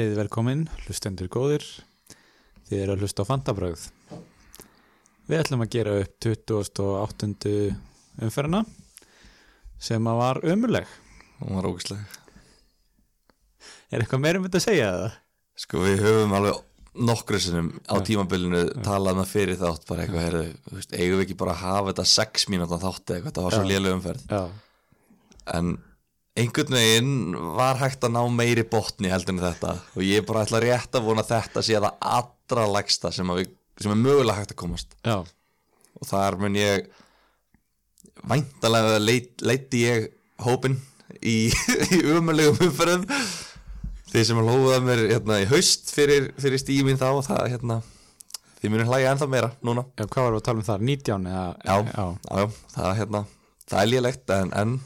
Verið velkomin, hlustendur góðir. Þið eru að hlusta á Fantabröð. Við ætlum að gera upp 28. umferðina sem að var ömuleg. Hún var ógisleg Er eitthvað meira um þetta að segja það? Sko við höfum alveg nokkru sinnum á tímabilinu talað með fyrir þátt bara eitthvað, heyrðu, þú veist, eigum við ekki bara að hafa þetta sex mínútan þátt eða eitthvað, þetta var svo léleg umferð Já. en einhvern veginn var hægt að ná meiri botni heldur en þetta og ég bara ætla rétt að vona að þetta sé það allra lægsta sem, að við, sem er mögulega hægt að komast Já. og þar mun ég væntalega leit, leiti ég hópin í, í umulegum umferðum þeir sem hlóðuða mér hérna, í haust fyrir, fyrir stímin þá það, hérna, þið munir hlæja ennþá meira núna Já, hvað varum við að tala um þar? 19 eða? já, Já. já, það, hérna, það er lélegt en, en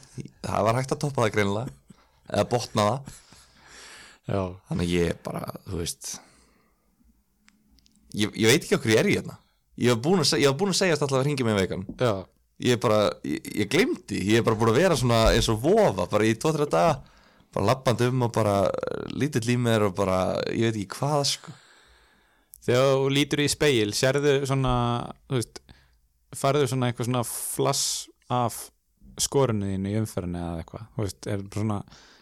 það var hægt að toppa það greinilega eða botna það Já. þannig ég bara, þú veist ég, ég veit ekki okkur ég er í hérna ég var búin búin að segjast alltaf að ringi mig vegan Já. ég er bara, ég, ég glemdi ég er bara búin að vera svona eins og vofa bara í 2-3 daga, bara lappandi um og bara eh, lítill í mér og bara ég veit ekki hvað sko Þegar þú lítur í speil, sérðu svona, þú veist, farðu svona eitthvað svona flass af skorinu þínu í umferðinu eða eitthvað, þú veist, er svona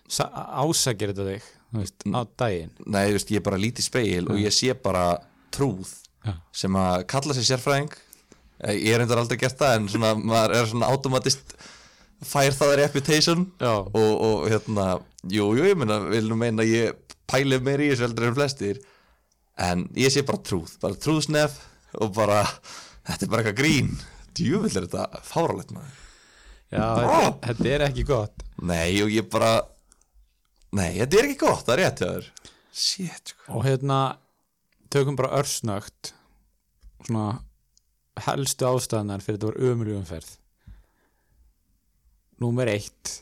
sa- ásakir þetta þig, þú veist, á daginn. nei, þú veist, ég er bara lítið speil og ég sé bara trúð Já. sem að kalla sig sérfræðing. Eh, ég er reyndar aldrei gert það en svona, maður er svona automatist fær það reputation og, og hérna, jú, jú, ég meina vil nú meina að ég pæli meir í þessu heldur en flestir. En ég sé bara trúð, bara trúðsnef og bara, þetta er bara eitthvað grín. Djúvill er þetta fáralegt maður Já, þetta, þetta er ekki gott. nei og ég bara nei, þetta er ekki gott, það er rétt hjá þér shit, sko Og hérna, tökum bara örsnögt, svona helstu ástæðanar fyrir þetta var ömurlega umferð. Númer eitt,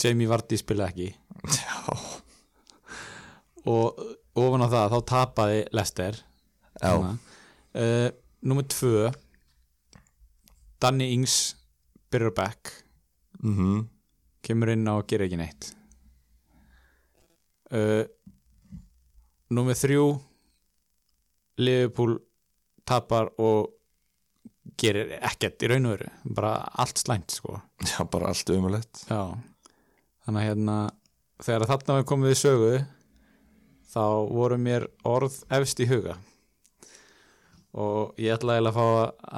Jamie Vardy spilaði ekki. já, og ofan á það þá tapaði Lester já, uh, Númer tvö Danny Ings byrjar back. Mhm. Kemur inn á og gerir ekki neitt. Uh, Númer þrjú. Liverpool tapar og gerir ekkert í raun og veru. Bara allt slæmt sko. Já, bara allt umulett Já, þannig að hérna þegar þarna við komum við sögu þá voru mér orð efst í huga. Og ég ætla eiginlega að fá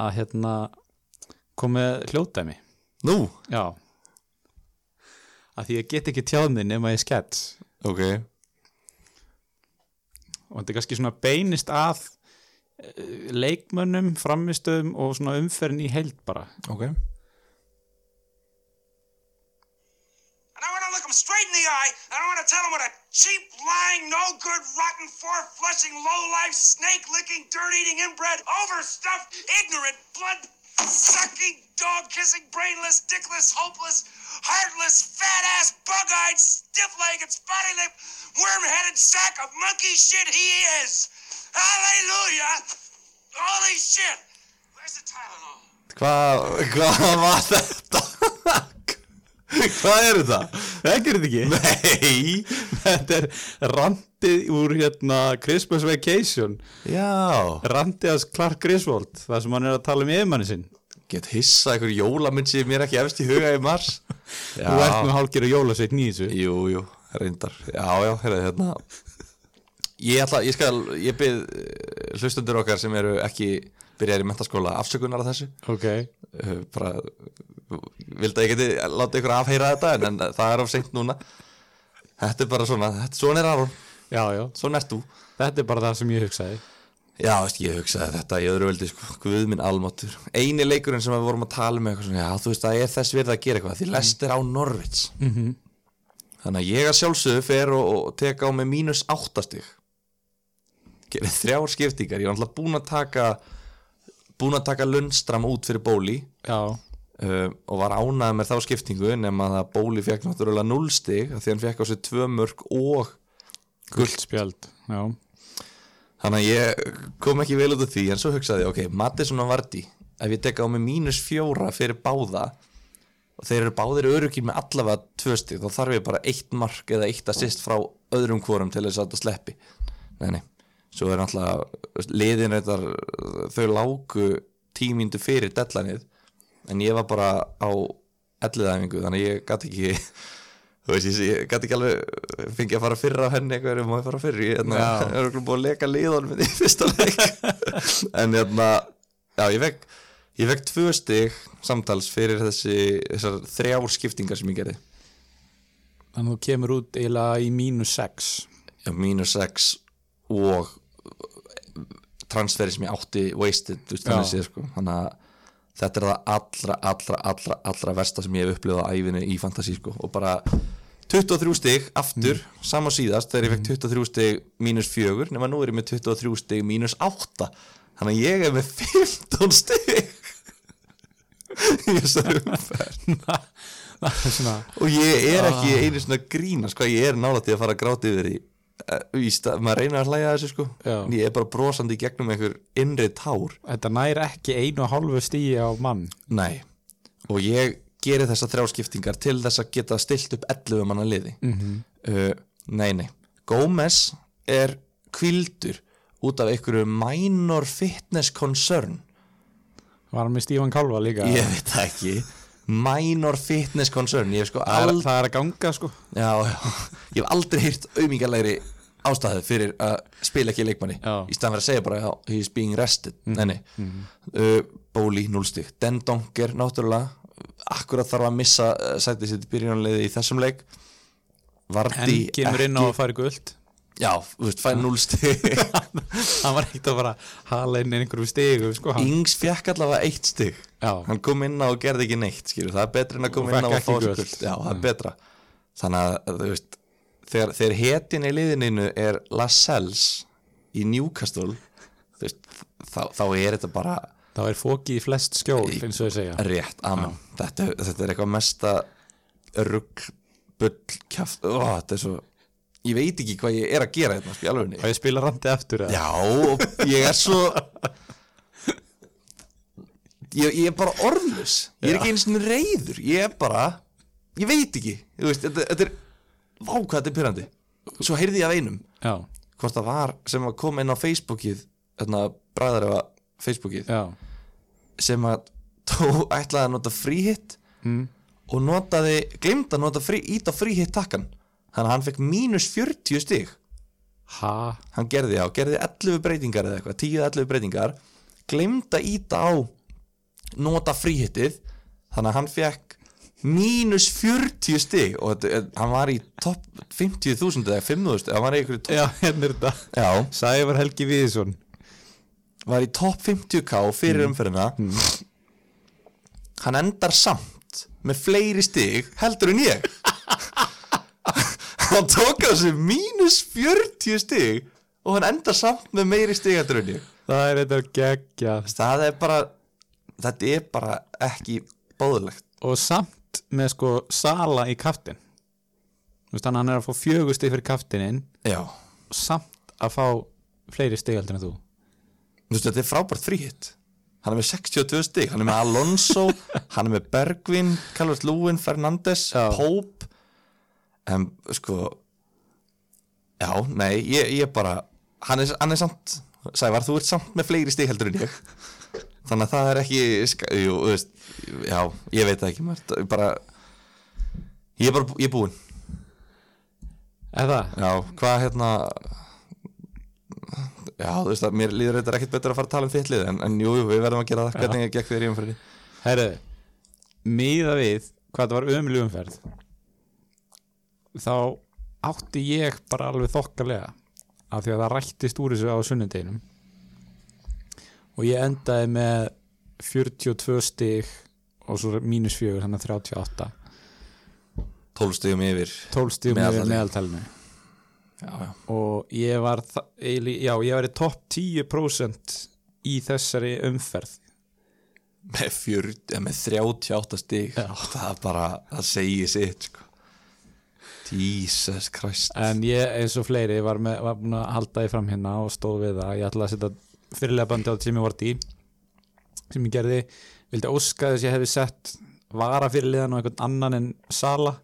að, hérna komið hljótaðmi nú, Já. Að því ég get ekki tjáð mig nema ég skets. Ok. Og þetta er kannski svona beinist að eh, leikmönnum, framistöðum og svona umferðin í heild bara. Ok. Straight in the eye, and I want to tell him what a cheap, lying, no good, rotten, four flushing, low life, snake licking, dirt eating, inbred, overstuffed, ignorant, blood sucking, dog kissing, brainless, dickless, hopeless, heartless, fat ass, bug eyed, stiff legged, spotty lipped, worm headed sack of monkey shit he is. Hallelujah! Holy shit! Where's the Tylenol? Hvað, hvað var þetta? hvað er þetta? Þekkir þetta ekki? Nei Þetta er randið úr hérna Christmas Vacation. Já. Randið hans Clark Griswold það sem hann er að tala um yfirmanni sinn. Get hissa einhver jólamynd sem mér ekki efst í huga í mars. Já Þú ert nú hálfgerð jólasveit nýðisu Jú, jú, reyndar. Já, já, heyrðu, hérna. Ég ætla, ég skal, ég byrð hlustundur okkar sem eru ekki byrjaðir í mentaskóla afsökunar á þessu. Ok. Uh, bara vildi að ég geti láta ykkur afheyra þetta en, en það er of seint núna. Þetta er bara svona, þetta, svona er Aron Já, já. Svona ert þú. Þetta er bara það sem ég hugsaði. Já, veist, ég hugsaði þetta í öðru völdi sko, Guð minn almáttur Eini leikurinn sem við vorum að tala með eitthvað svona, Já, þú veist að ég er þess verið að gera eitthvað Því lest er á Norvits -hmm. Þannig að ég að sjálfsögðu fer og, og teka á mig mínus áttastig Gerið þrjár skiptingar. Ég var alltaf búin að taka Búin að taka Lundstram út fyrir bóli. Já. Uh, Og var ánægð með þá skiptingu Nefn að bóli fekk náttúrulega 0 stig af Því hann fekk á sig tvö mörg og Guldspjald Já. Þannig að ég kom ekki vel út af því en svo hugsaði ég, ok, Mattisson og Vardí ef ég tek á mig mínus fjóra fyrir báða og þeir eru báðir öryggir með allavega tvö stig þá þarf ég bara eitt mark eða eitt assist frá öðrum hvorum til þess að þetta sleppi. Nei, nei, svo er náttúrulega liðin reyndar þau lágu tímíndu fyrir dellanið en ég var bara á elliðæfingu þannig ég gæti ekki þú veist, ég, ég gæti ekki alveg fengi að fara fyrra henni eitthvað er maður að fara fyrr ég er okkur búið að leka liðan minn í fyrsta leik. En hérna já, ég fekk ég fekk tvö stig samtals fyrir þessi þessar þrjár skiptingar sem ég gerði. Þannig að þú kemur út eiginlega í mínus 6 já, mínus 6 og transferi sem ég átti wasted, þú veist, þannig séð sko. Þannig að þetta er það allra, allra, allra, allra versta sem ég hef upplifað á æfinu í fantasy sko. Og bara 23 stig aftur, sama og síðast þegar ég fekk 23 stig mínus 4 nema nú er ég með 23 stig mínus 8 þannig að ég er með 15 stig. Í þessari umferð er og ég er ekki einu svona að grína sko, ég er nálægt í að fara að gráta yfir í, í stað, maður reynir að hlæja þessu sko. Já. Ég er bara brosandi gegnum einhver innri tár. Þetta nær ekki einu og hálfu stíi á mann. Nei, og ég geri þessar þrjáskiptingar til þess að geta stilt upp 11 manna liði. Mhm. uh, nei, nei, Gómez er kvildur út af einhverju minor fitness concern. Var hann með Stífan Kálfa líka? Ég veit það ekki. Minor fitness concern. Sko það, er, það er að ganga sko. Já, já, ég hef aldrei hýrt auðmingalegri ástæðu fyrir að spila ekki leikmanni. Já. í staðan fyrir að segja bara he's being rested. Nei, nei. Uh, Bóli, núlstig Den Donker, náttúrulega akkurat þarf að missa uh, sætið sitt í byrjunarleiði í þessum leik. En Vardi kemur inn á að fara guld Já, þú veist, fæði núlstig Hann var ekkert að fara hala inn einhverjum stigu sko, Ings fekk allavega eitt stig. Já, hann kom inn á og gerði ekki neitt skilur. það er betra en að koma inn á og fá gult. já, það er betra. Þannig að þú veist þegar, þegar hetin í liðininu er Lascelles í Newcastle veist, þá, þá er þetta bara þá er fóki í flest skjól eins og ég segja. rétt, amen þetta, þetta er eitthvað mesta rugg, bull, kjaft ó, þetta er svo, ég veit ekki hvað ég er að gera þetta, sko, í alvegni Og ég spila randi eftir eða? Já, og ég er svo ég, ég er bara orðlus Ég er ekki einu sinni reyður Ég er bara, ég veit ekki. Þú veist, þetta, þetta er, vá hvað þetta er pyrrandi Svo heyrði ég af einum Já, Hvort það var sem að koma inn á Facebookið Þarna bræðar af Facebookið. Já, Sem að tó ætlaði að nota fríhitt mm. Og notaði, glemd að nota frí, ít á fríhitt takkan. Þannig að hann fekk mínus 40 stig. Ha? Hann gerði á, gerði 11 breytingar eða eitthvað, 10-11 breytingar. Glemd að íta á nota fríhittið þannig að hann fekk mínus 40 stig og hann var í topp 50.000 eða 5.000 hann var í, einhverju topp- hérna Sævar Helgi Viðsson var í topp 50k fyrir umferðina. Hann endar samt með fleiri stig heldur en ég. Hann tók á sig mínus 40 stig og hann endar samt með meiri stig heldur en ég. Það er þetta geggja það er bara þetta er bara ekki bóðulegt Og samt með sko Sala í kaftin hann er að fá fjögur stig fyrir kaftinin já, og samt að fá fleiri stig heldur en þú veist þetta er frábært fríhitt hann er með 62 stig, hann er með Alonso hann er með Bergvin, Calvert Lúin Fernandes, Já. Pope. En sko já, nei, ég, ég bara hann er, hann er samt Sævar, þú ert samt með fleiri stig heldur en ég. Þannig að það er ekki jú, veist, já, ég veit ekki bara ég er bara, ég er búinn. Eða? Já, hvað hérna Já, þú veist að mér líður þetta ekkert betur að fara að tala um þitt lið en, en jú, við verðum að gera það. Hvernig ég gekk þér í umfyrir Herru, miða við hvað það var ömul umferð þá átti ég bara alveg þokkalega af því að það rættist úr þessu á sunnudeginum og ég endaði með 42 stig og svo mínus 4, þannig að 38 12 stigum yfir 12 stigum yfir meðaltalinu Já, já, og ég var já, ég var í topp 10% í þessari umferð. Með, 40, eða með 38 stig. Já. það bara, það segir sitt sko. Jesus Christ. En ég eins og fleiri var, með, var búin að halda því fram hérna og stóð við það. Ég ætlaði að setja fyrirlega bandi á Jimmy Vardy sem ég gerði. Vildi óska þess að ég hefði sett vara fyrirliðan og einhvern annan en Sala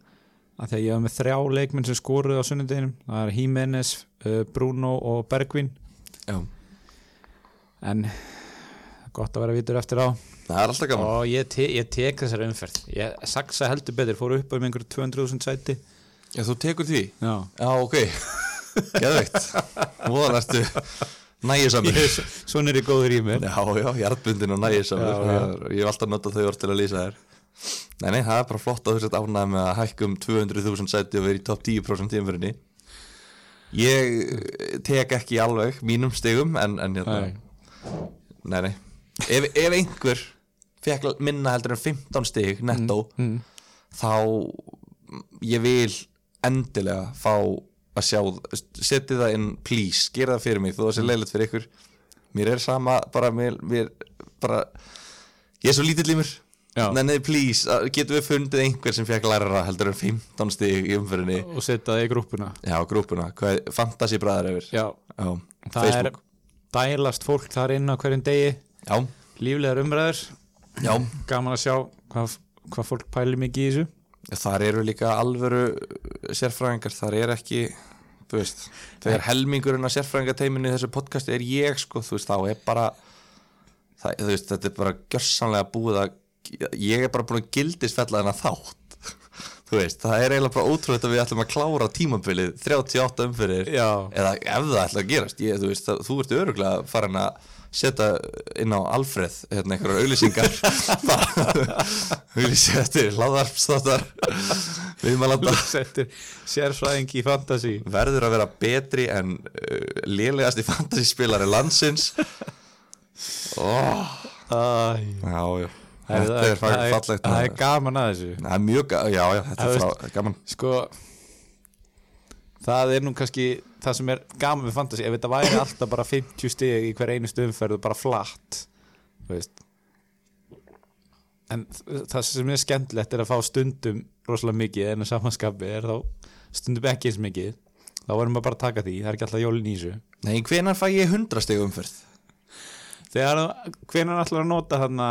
að því að ég var með þrjá leikmenn sem skoruðu á sunnudeginum. Það er Jimenez, uh, Bruno og Bergvin. Já, en gott að vera vitur eftir á. Það er alltaf gaman. Og ég, te ég tek þessari umferð. Ég saksa heldur betur, fór upp um einhverju 200.000 sæti. Já, þú tekur því? Já, Já, ok, geðveikt. Móðan ertu nægisamur ég, svona er ég góður í mér. Já, já, hjartbundin og nægisamur Ég hef alltaf notað þau orð til að lýsa þér Nei, nei, það er bara flott að þú sett ánægð með að hækkum 200.000 sæti og vera í topp 10% tímfyrinni Ég eh, tek ekki alveg mínum stigum en, en hérna, Nei. nei, nei ef, ef einhver fekk minna heldur en 15 stig nettó mm. þá ég vil endilega fá að sjá, setja það inn please, gera það fyrir mig, þó það sé leiligt fyrir ykkur mér er sama, bara mér, mér bara, ég er svo lítill í mér. Nei, please, að- getum við fundið einhver sem fekk lærara heldur en 15 stig í umfyrinni og setja það í grúpuna Já, grúpuna, hvað fantasy bræðar yfir já, Já, það Facebook. er dælast fólk þar inn á hverjum degi. Já, líflegar umræður. Já, gaman að sjá hvað, hvað fólk pæli mikið í þessu. Þar eru líka alvöru sérfræðingar, þar er ekki veist, þegar helmingurinn af sérfræðingateiminu í þessu podcasti er ég sko, þú veist, þá er bara það, þú veist, þetta er bara gjörsanlega búið að ég er bara búin að gildisfella þennan þátt. Þú veist, það er eiginlega bara ótrúlega að við ætlum að klára tímabilið 38 umfyrir Já. eða ef það ætla að gerast. Ég, þú veist, það, þú ert öruglega farin að setja inn á Alfreð hérna einhverjar auglýsingar. Eftir hlaðarpstátar viðmælanda. Sérfræðing í fantasy. Verður að vera betri en uh, lélegasti fantasyspilari landsins. Oh, Æ, já, já. það þetta er það fallegt það er gaman að þessu. Það er mjög, ga- já, já, þetta er frá, gaman. sko það er nú kannski það sem er gaman við fantasy ef þetta væri alltaf bara 50 stig í hver einu stöðumferð og bara flatt þú veist. En það sem er skemmtilegt er að fá stundum rosalega mikið en að samanskapi er þá stundum ekki eins mikið. Þá verðum við bara að taka því, það er ekki alltaf jólin í þessu. Nei, hvenar fæ ég 100 stig umferð? Þegar hvenær ætlar að nota þarna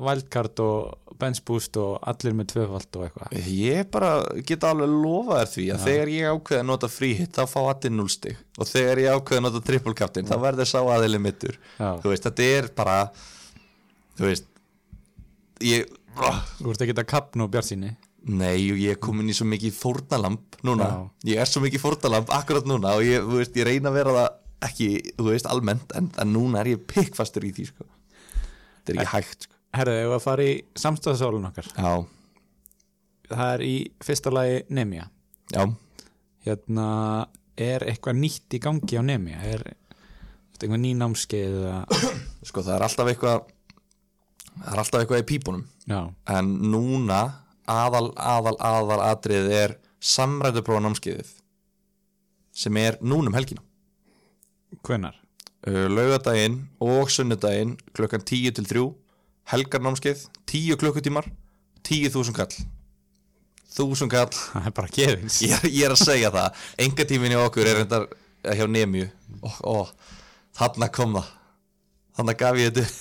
wildcard og bench boost og allir með tvöfald og eitthvað. Ég bara get alveg lofa þér því að þegar ég ákveð að nota fríhitt þá fá allir 0 stig. Og þegar ég ákveð að nota triple captain þá verður sá aðili mittur Já. þú veist, þetta er bara þú veist ég, oh, þú ert ekki að kapna og bjart síni Nei, ég er komin í svo mikið fórnalamb núna, ég er svo mikið fórnalamb akkurat núna og ég, veist, ég reyna að vera það ekki, þú veist, almennt en, en núna er ég pikkfastur í því sko. þetta er ekki hægt sko. Herðu, ef að fara í samstæðasálun okkar? Já, það er í fyrsta lagi Nemia já, hérna er eitthvað nýtt í gangi á Nemia er þetta eitthvað ný námskeið eða? Sko það er alltaf eitthvað það er alltaf eitthvað í pípunum. Já, en núna aðal, aðal, aðal atrið er samræðuprófa námskeiðið sem er núna um helgina. Hvenar uh, laugadaginn og sunnudaginn klukkan 10 til 3 helgarnámskeið, 10 klukkutímar 10.000 kall. 1000 kall. Það er bara gefins. Ég, ég er að segja það, enga tíminn hjá okkur er reyndar eh, hjá Nemju ó, ó, þarna kom það. Þarna gaf ég þetta upp.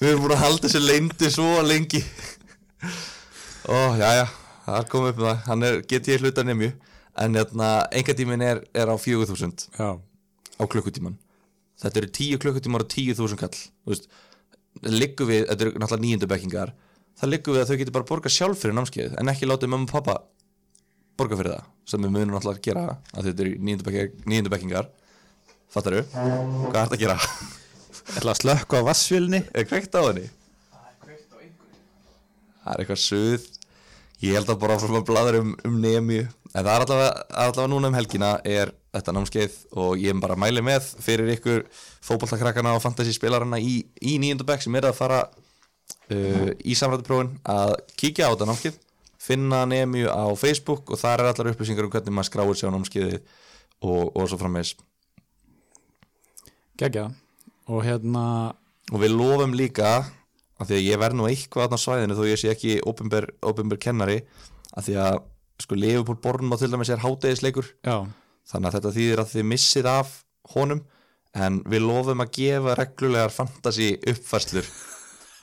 Við erum búin að halda þessu leyndi svo lengi. Ó, já, já það kom upp með það, hann er, get ég hluta Nemju en hérna, enga tíminn er, er á 4000 já, á klukkutíman þetta eru 10 klukkutímar og 10.000 kall liggur við, þetta eru náttúrulega nýjöndu bekkingar það liggur við að þau getur bara borga sjálf fyrir námskeið en ekki látið mamma og pappa borga fyrir það sem við munum náttúrulega að gera að þetta eru nýjöndu bekkingar, nýjöndu bekkingar fattaru, hvað er þetta að gera? Ætla að slökka á vassfjölni er kveikt á henni? Það er eitthvað suð. Ég held að bara frá að bladur um, um nemi. En það er allavega, allavega núna um helgina er þetta námskeið og ég er bara að mæli með fyrir ykkur fótballtakrakkana og fantasy spilarana í, í nýjöndabæk sem er að fara uh, í samrættuprófin að kíkja á þetta námskeið finna nemi á Facebook og þar er allar upplýsingar um hvernig maður skráir sig á námskeiðið og, og svo frammeðis gegja og hérna og við lofum líka að því að ég verð nú eitthvað á svæðinu þó ég sé ekki opinber kennari að því að sko Leifupúl Bornum á til dæmis er hátegisleikur já, þannig að þetta þýðir að þið missið af honum en við lofum að gefa reglulegar fantasy uppfærslur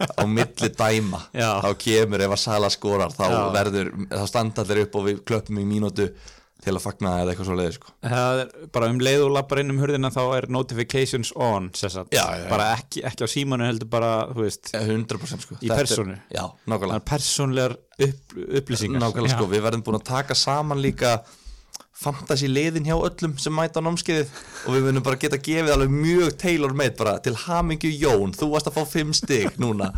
á milli dæma Já. þá kemur ef að Sala skorar þá verður, þá standa allir upp og við klöppum í mínútu til að fagna eða eitthvað svo leiði sko. bara um leið og lappar inn um hurðina þá er notifications on. Já, já, já. bara ekki, ekki á símanu heldur bara, veist 100% sko. Í er- er persónlegar upp, upplýsingar Nákvæmlega sko, við verðum búin að taka saman líka fantasy liðin hjá öllum sem mæta á námskeiðið. Og við munum bara geta gefið alveg mjög tailor made bara til hamingju Jón, þú varst að fá 5 stig núna.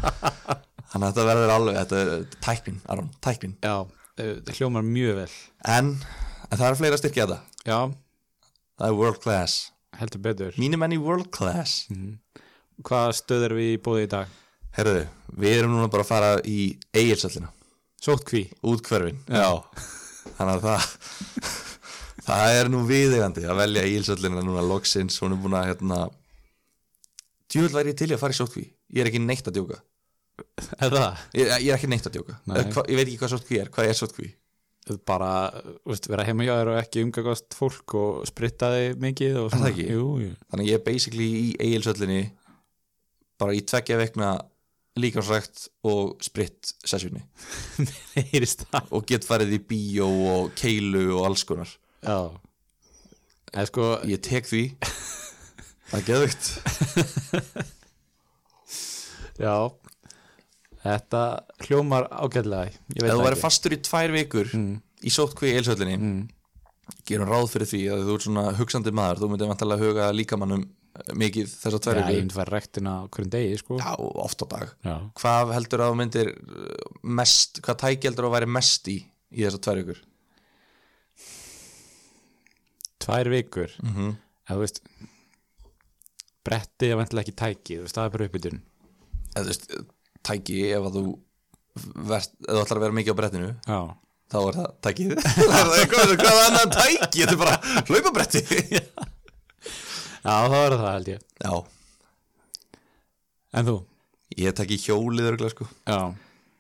Þannig að þetta verður alveg, þetta er tæknin, Aron, tæknin. Já, eh, það hljómar mjög vel. En, en það er fleira styrkja þetta. Já, það er world class, heldur betur. Mínum enn í world class. Hvað stöð erum við í bóði í dag? herruðu, við erum núna bara að fara í eigilsöllina, Sótkví útkverfin já, þannig að það það er nú viðegandi að velja eigilsöllina núna loksins, hún er búin að hérna djúvel væri ég til að fara í sótkví ég er ekki neitt að djóka er það? ég, ég er ekki neitt að djóka, Nei. Hva, ég veit ekki hvað sótkví er hvað er sótkví? bara, veist, vera heima hjá þér og ekki umgagast fólk og spritta þig mikið og svona. Jú, jú. þannig ég er basically í eigilsöllinni bara í tveggja vekna líkansrækt og spritt sessjunni og get farið í bíó og keilu og alls konar já. Sko, ég tek því. Það geðvikt já. Þetta hljómar veit ef þú væri fastur í tvær vikur í sótkví eilsöllinni mm. gerum ráð fyrir því að þú ert svona hugsandi maður. Þú myndir vantalega huga líkamannum mikið þessar tvær já, ég myndi fara rektina á hverjum degi sko. Já, oft á dag. Já. hvað heldur að þú myndir uh, mest, hvað tæki heldur að þú væri mest í í þessar tvær vikur tvær vikur mm -hmm. eða þú veist bretti er vantilega ekki tæki þú veist, það er bara uppbytun eða þú veist, tæki ef að þú verst, ef þú ætlar að vera mikið á brettinu já, þá er það tækið. Það er hvað, hvað annan tæki, þetta er bara hlaupabretti. Já það er það held ég. Já, en þú? ég tæki hjólið örgulega sko. Já,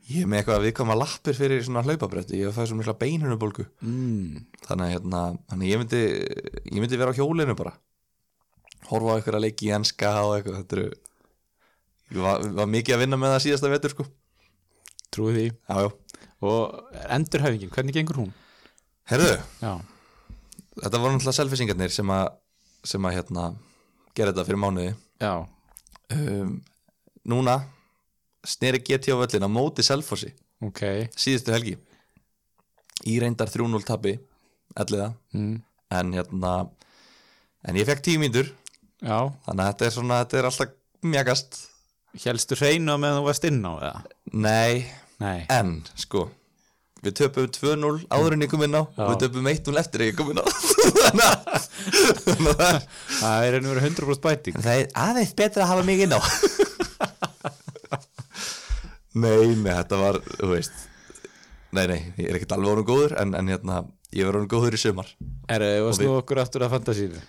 ég er með eitthvað viðkvæma lappir fyrir svona hlaupabretti ég fæði svona mikla beinhunubólgu mm. þannig að hérna, þannig að ég myndi ég myndi vera á hjólinu bara. Horfa á eitthvað að leiki í enska og eitthvað. Þetta eru ég var, var mikið að vinna með það síðasta vetur sko. Trúi því. Já, já, og endurhæfingin, hvernig gengur hún? herðu, já, þetta voru náttúrulega selfisingarnir sem að sem að hérna gera þetta fyrir mánuði. Já, um, núna sneri GT á völlin á móti Selfossi ok. síðustu helgi. Í reyndar 3-0 tabi elliða, mm. en hérna en ég fekk 10 mínútur. Já, þannig að þetta er svona, þetta er alltaf mjagast helstu hreinu meðan þú varst inn á það? nei, nei, en sko við töpum 2-0 áður en ég kom inn á Já. og við töpum 1-0 eftir en ég kom inn á. Þannig að það er einu verið 100% bæting. Það er aðeins betra að hafa mig inn á Nei, nei, þetta var, þú veist Nei, nei, ég er ekkert alveg orðin góður en, en hérna, ég verður orðin góður í sumar er það Og að snú okkur aftur að fantasínu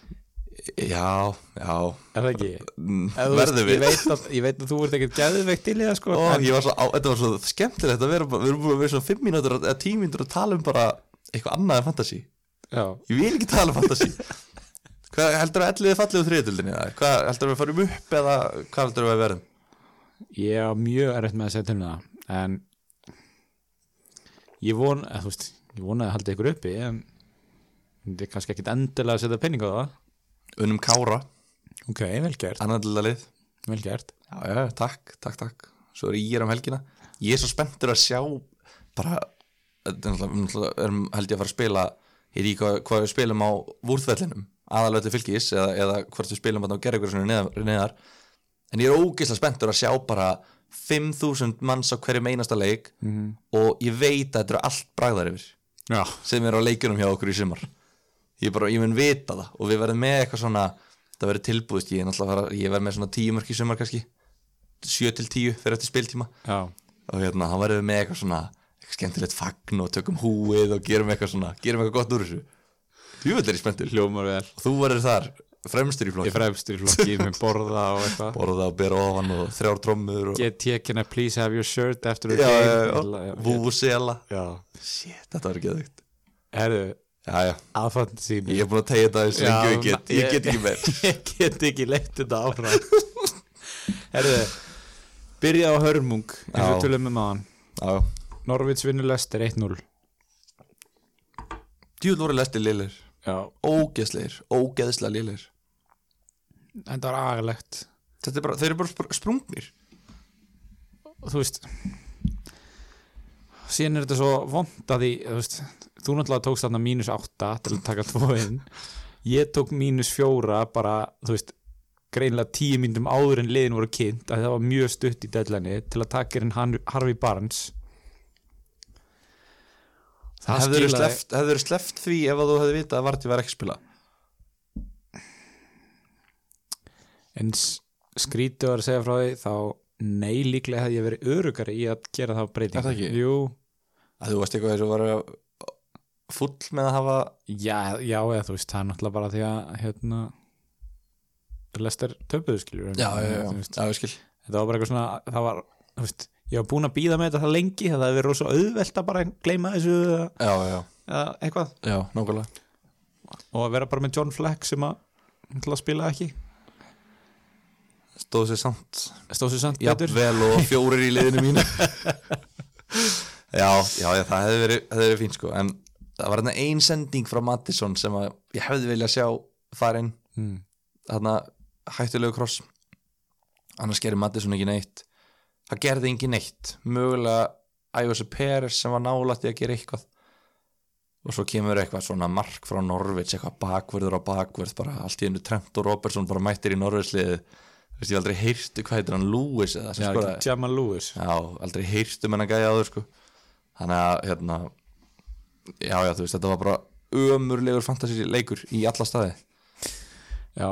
Já, já er það ekki? mm, þú veist, Verðum ég, við veit að, ég veit að þú ert ekkert gæðveikt til í það sko Ó, en, ég var svo, á, Þetta var svo skemmtilegt að vera Við erum búin að vera svona 5 mínútur eða 10 mínútur að tala um bara eitthvað annað en fantasy já, Ég vil ekki tala um fantasy Hvað heldur að elliði fallið úr þriðutöldinni? Hvað heldur að við farum upp eða hvað heldur að við verðum? Ég er mjög erfitt með að segja til um það en ég von eða, þú veist, ég vona að halda ykkur uppi en þetta er kannski ekkit endilega að setja penning á það. Unnum Kára, ok, vel gert, annarlið vel gert. Já, já, takk, takk, takk. Svo er ég um helgina. Ég er svo spenntur að sjá bara, er erum held ég að fara að spila er í hvað, hvað við spilum á vúrþvellinum aðalötu fylgis eða, eða hvort við spilum að svona neðar, neðar en ég er ógeðslega spenntur að sjá bara 5.000 manns á hverjum einasta leik Mhm. og ég veit að þetta eru allt bragðar yfir já, sem er á leikjunum hjá okkur í sumar. Ég, bara, ég mun vita það og við verðum með eitthvað svona það verður tilbúðist, ég er náttúrulega að fara ég verð með svona 10 mörk í sumar kannski 7 til 10 fyrir eftir spiltíma. Já, og hérna, verðum við með eitthvað svona eitthvað skemmtilegt fagn og tökum húið og gerum eitthvað svona, gerum eitthvað gott úr þessu. Þetta er ég spenntur. Hljómar vel. Og þú verður þar, fremstur í flokki. fremstur í flokki með borða og eitthvað. Borða og bera ofan og þrjár trommur og get taken a please have your shirt after the game. vúsela shit, þetta verður geðvikt herðu, já, já, að fantasínu ég er búin að tegja þetta eins og ég get, ég get ekki meir. ég get ekki leitt þetta áfram. Herðu byrja á hörmung eins og tölum með maðan Já, Norvits vinnur Lester 1-0 djúl voru lestir liðlir Já, Ógeðslegir, ógeðslega liðlir þetta var agalegt. Þetta er bara, þeir eru bara spr- sprungnir. Og þú veist síðan er þetta svo vond að því þú, þú náttúrulega tókst þarna mínus 8 til að taka tvo inn. Ég tók mínus 4 bara þú veist greinlega tíu myndum áður en liðin voru kynnt að það var mjög stutt í deadline til að taka Han- Harvey Barnes. það Hefur hefðirðu sleppt því ef þú hefði vitað að Vardí var ekki spila? En s- skrítið var að segja frá því þá nei líklega hefði ég verið örugari í að gera þá breyting Er það ekki? Jú, að þú varst eitthvað þess að var full með að hafa Já, já, eða þú veist, það er náttúrulega bara því að hérna Lester töpuðu skiljur já, veist, já, ég skil. Þetta var bara eitthvað svona, það var þú veist, ég var búin að býða með þetta það lengi það hefði verið rosa auðvelt að bara gleyma þessu já, já, eða eitthvað. Já, nákvæmlega. Og að vera bara með John Fleck sem að spila ekki. Stóð sér samt. Stóð sér samt betur. Jafnvel og fjórir í liðinu mínu. Já, já, já, það hefði verið, verið fín sko. En það var hérna ein sending frá Mattisson sem að ég hefði viljað sjá farin mm. þarna hættulegu kross. Annars gerir Mattisson ekki neitt það gerði ekki neitt. Mögulega Ævarsi Peres sem var nálægt í að gera eitthvað. Og svo kemur eitthvað svona mark frá Norvits eitthvað bakverður á bakverð bara allt í einu Trent og Robertson bara mættir í Norvitsliði veist ég aldrei heyrstu hvað heitir hann Lewis eða sem skoraði? Jamal Lewis. Já, aldrei heyrstu menn að gæja áður sko. Þannig að hérna já já þú veist þetta var bara ömurlegur fantasy leikur í alla staði Já,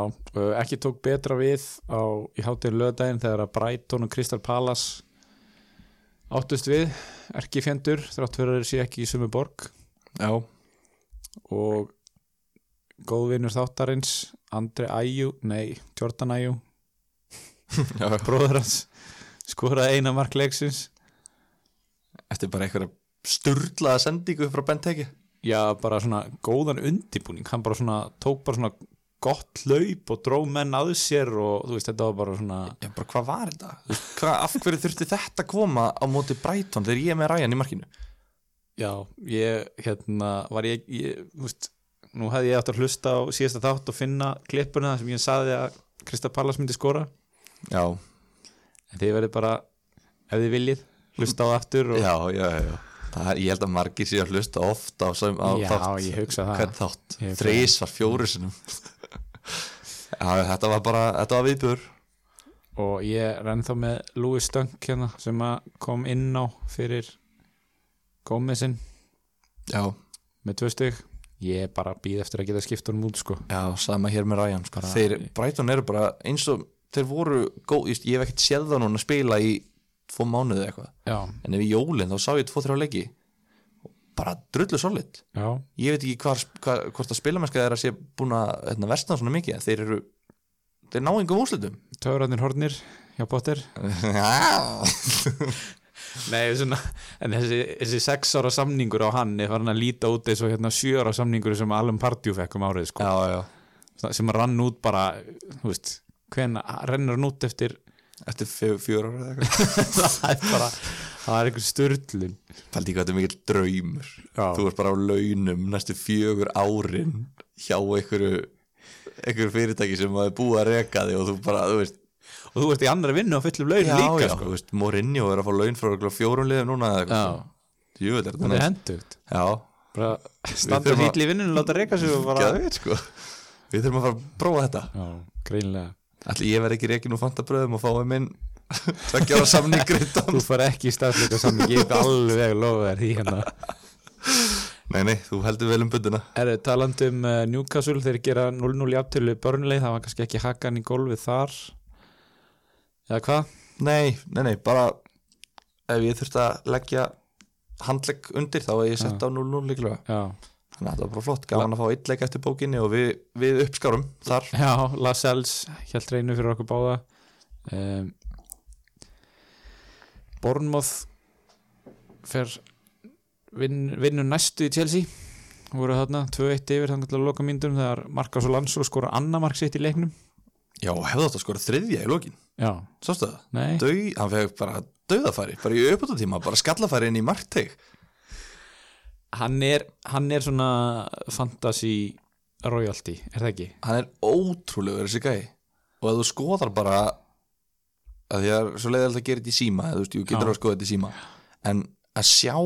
ekki tók betra við á, í hátíðin lögdægin þegar að Brighton og Crystal Palace áttust við erki fjendur þrátt fyrir að þeir sé ekki í sumu borg. Já, og góðvinur þáttarins Andri Æjú, nei, Jordan Æjú bróður hans skoraði eina mark leiksins. Eftir bara einhverja sturlaða sendingu frá Benteke? Já, bara svona góðan undibúning hann bara svona, tók bara svona gott hlaup og dró menn að sér og þú veist, þetta var bara svona já bara hvað var þetta? Hvað, af hverju þurfti þetta að koma á móti Brighton þegar ég er með Ryan í markinu? já, ég, hérna var ég, ég þú veist nú hefði ég átt að hlusta á síðasta þátt og finna klippuna sem ég saði að Krista Pallas myndi skora Já, en þið verið bara, ef þið viljið hlusta á aftur og já, já, já. Það er, ég held að margir sé að hlusta ofta á, á Já, þátt. Hvern þátt, þreis var fjóru sinum Já, þetta var bara, þetta var viðbjör. Og ég renn þá með Louis Stunk hérna sem að kom inn á fyrir Gómezinn Já, með tvö stygg ég bara býð eftir að geta skipt honum út sko. Já, sama hér með Ryan sko. Bara- Þeir, Brighton eru bara eins og þeir voru góð, ég hef ekkert séð það núna spila í tvo mánuði eitthvað. Já, en ef í jólinn þá sá ég tvo, þrjá leiki bara drullu solid. Já, ég veit ekki hvar, hvar, hvort að spilamennska er að sé búin að hérna, versna svona mikið þeir eru þeir ná engum úrslitum. Töfrarnir hornir hjá Potter. Nei, svona, en þessi, þessi sex ára samningur á hann er farin að líta út eins og hérna sjö ára samningur sem Alan Pardew fekk um árið sko. já, já, sem rann út bara þú veist, hvena rennur hann út eftir eftir fjö- fjögur ára það er bara það er einhver styrlun Paldi hvað þetta er mikill draumur. Já. Þú ert bara á launum næstu fjögur árin hjá einhverju einhverju fyrirtæki sem að búið að reka þig og þú bara, þú veist og þú ert í annari vinnu á fullum laun líka já, sko. veist, Mourinho er að fá laun frá örugglega fjórum liðum núna eða eitthvað Jú, þetta er það er næst. hendugt Já, bara standa þurfum að- hýtli í vinnunum láta reyka sig og bara geðveit sko. Við þurfum að fara að prófa þetta. Já, greinlega Ætli ég verð ekki reikin úr fantabröðum og fáið minn tveggjára samning greittan þú far ekki í stafsleika saman ég er alveg lofa þér því hérna. Nei, nei, þú heldur vel um bunduna er talandi um uh, Newcastle þeir gera 0-0 í aftölu börnleið það var kannski ekki hakkan í gólfið þar. Eða hvað? Nei, nei, nei, bara ef ég þurfti að leggja handlegg undir þá hef ég sett á 0-0 líklega. Já, Þannig að þetta var bara flott, gaman að fá leik eftir bókinni og við, við uppskárum þar. Já Lascelles held reynu fyrir okkur báða. Um, Bournemouth fer vinn, vinnur næstu í Chelsea. Voru þarna 2-1 yfir þannig að loka myndum þegar Marcos Alonso skora annar mark sitt í leiknum. Já, hefði þetta skora þriðja í lokin. Já, sástu það? nei. Dau, hann fekk bara dauðafæri, bara í uppbúttatíma bara skallafæri inn í markteg. Hann er, hann er svona fantasy royalty, er það ekki? hann er ótrúlegur þessi gæi. Og ef þú skoðar bara að því að svo leiðilegt að gera þetta í síma eða þú veist, þú getur Já. að skoða þetta í síma en að sjá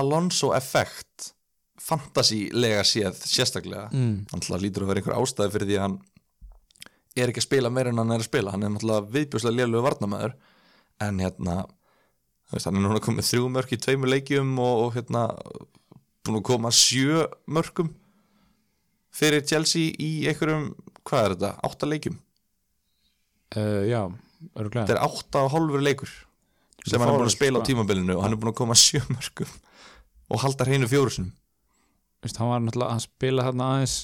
Alonso effekt fantasílega séð sérstaklega Mm. hann ætla lítur að vera einhver ástæði fyrir því að hann er ekki að spila meira en hann er að spila hann er náttúrulega viðbjörslega lélögu varnamæður en hérna veist, hann er núna komið þrjú mörk í tveimur leikjum og, og hérna búin að koma sjö mörkum fyrir Chelsea í einhverjum, hvað er þetta, átta leikjum Uh, já, örgulega þetta er átta og hálfur leikur sem hann er búin að spila á tímabilinu og hann er búin að koma sjö mörkum og halda hreinu fjórusunum hann var náttúrulega, hann spilaði hérna aðeins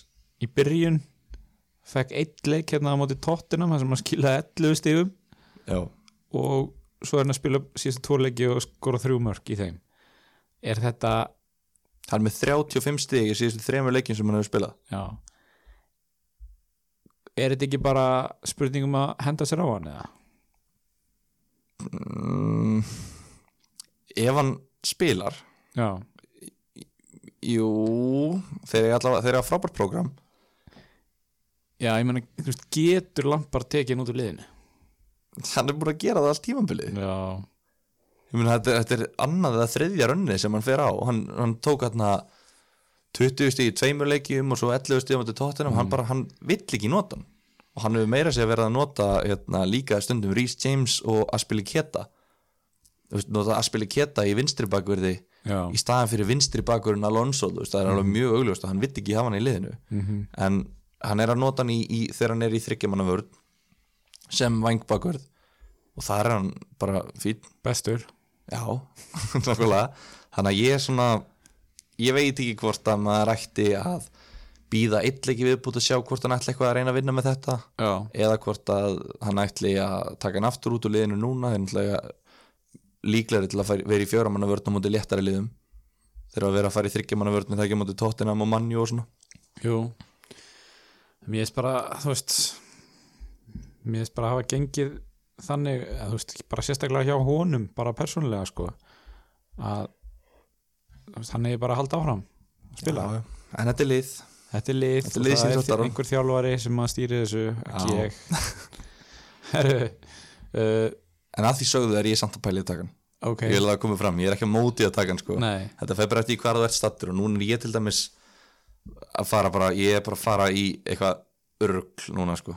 í byrjun fekk eitt leik hérna á móti tóttina þar sem hann skilaði 11 stigum já, og svo er hann að spila síðan tvo leiki og skora þrjú mörk í þeim. Er þetta, hann er með 35 stig í síðustu þremur leikjum sem hann hefur spilað. Já. Er þetta ekki bara spurning um að henda sér á hann eða? Mm, ef hann spilar Já, jú, þeir eru allavega þeir eru að frábært prógram. Já, ég veist, getur Lampard tekið hann út úr liðinu? hann er búin að gera það allt tímabilið. Já, Ég meina, þetta, þetta er annað eða þriðja rönni sem hann fer á. Hann, hann tók hérna 20 stíð í tveimur leikjum og svo 11 stíð á mæti tóttinum, hann bara, hann vill ekki nota hann og hann hefur meira sér verið að nota hérna, líka stundum Rhys James og Aspili Keta þú veist, nota Aspili Keta í vinstri bakverði já, í staðan fyrir vinstri bakverðin Alonso, veist, það er alveg mjög augljóst að hann vill ekki hafa hann í liðinu. Mhm. en hann er að nota hann í, í þegar hann er í þryggjamannavörð sem vangbakverð og það er hann bara fín bestur. Já, Þannig að ég er svona ég veit ekki hvort að maður ætti að býða eitthvað viðbútt að sjá hvort hann ætli eitthvað að reyna að vinna með þetta. Já, eða hvort að hann ætli að taka hann aftur út úr liðinu núna líklegri til að fara, vera í fjóramanna vörn á móti léttari liðum. Þeir að vera að fara í þryggjamanna vörn það ekki á móti tóttinam og mannjú og svona. Jú. Mér er bara, þú veist Mér er bara að hafa gengið þannig, að, þú veist, bara sérstaklega hjá honum, bara persónulega sko að er bara að halda áfram að spila. Já. En þetta er lið Þetta er lið, Þetta er lið það er einhver þjálfari sem að stýri þessu ekki ég. Herru uh, En að því sögðu er ég samt að pæli að taka hann. Ok, Ég vil að það koma fram, ég er ekki að móti að taka hann sko. Þetta fer bara eftir í hvar þú ert stattur og núna er ég til dæmis að fara bara, ég er bara að fara í eitthvað örgl núna sko.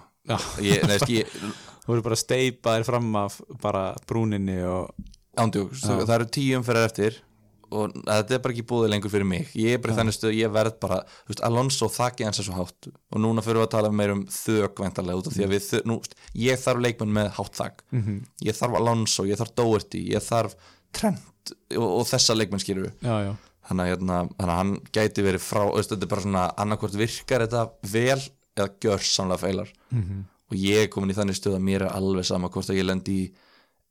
Ég, neðst, ég, Þú voru bara að steipa þér fram af bara brúninni og ándjók, Já. það eru tíu umferðar eftir og þetta er bara ekki búið lengur fyrir mig. Ég er bara í þannig stöð, ég verð bara veist, Alonso þakki hans er svo hátt. Og núna fyrir við að tala meir um þök væntanlega út af því að við, nú, ég þarf leikmenn með hátt þak. Mhm. ég þarf Alonso, ég þarf Doherty ég þarf Trent og, og þessa leikmenn skýrur við Já, já, þannig að, hérna, að hann gæti verið frá veist, þetta er bara svona annarkvort virkar þetta vel eða gjör samlega feilar. Mhm. og ég er komin í þannig stöð að mér er alveg sama hvort að ég lendi í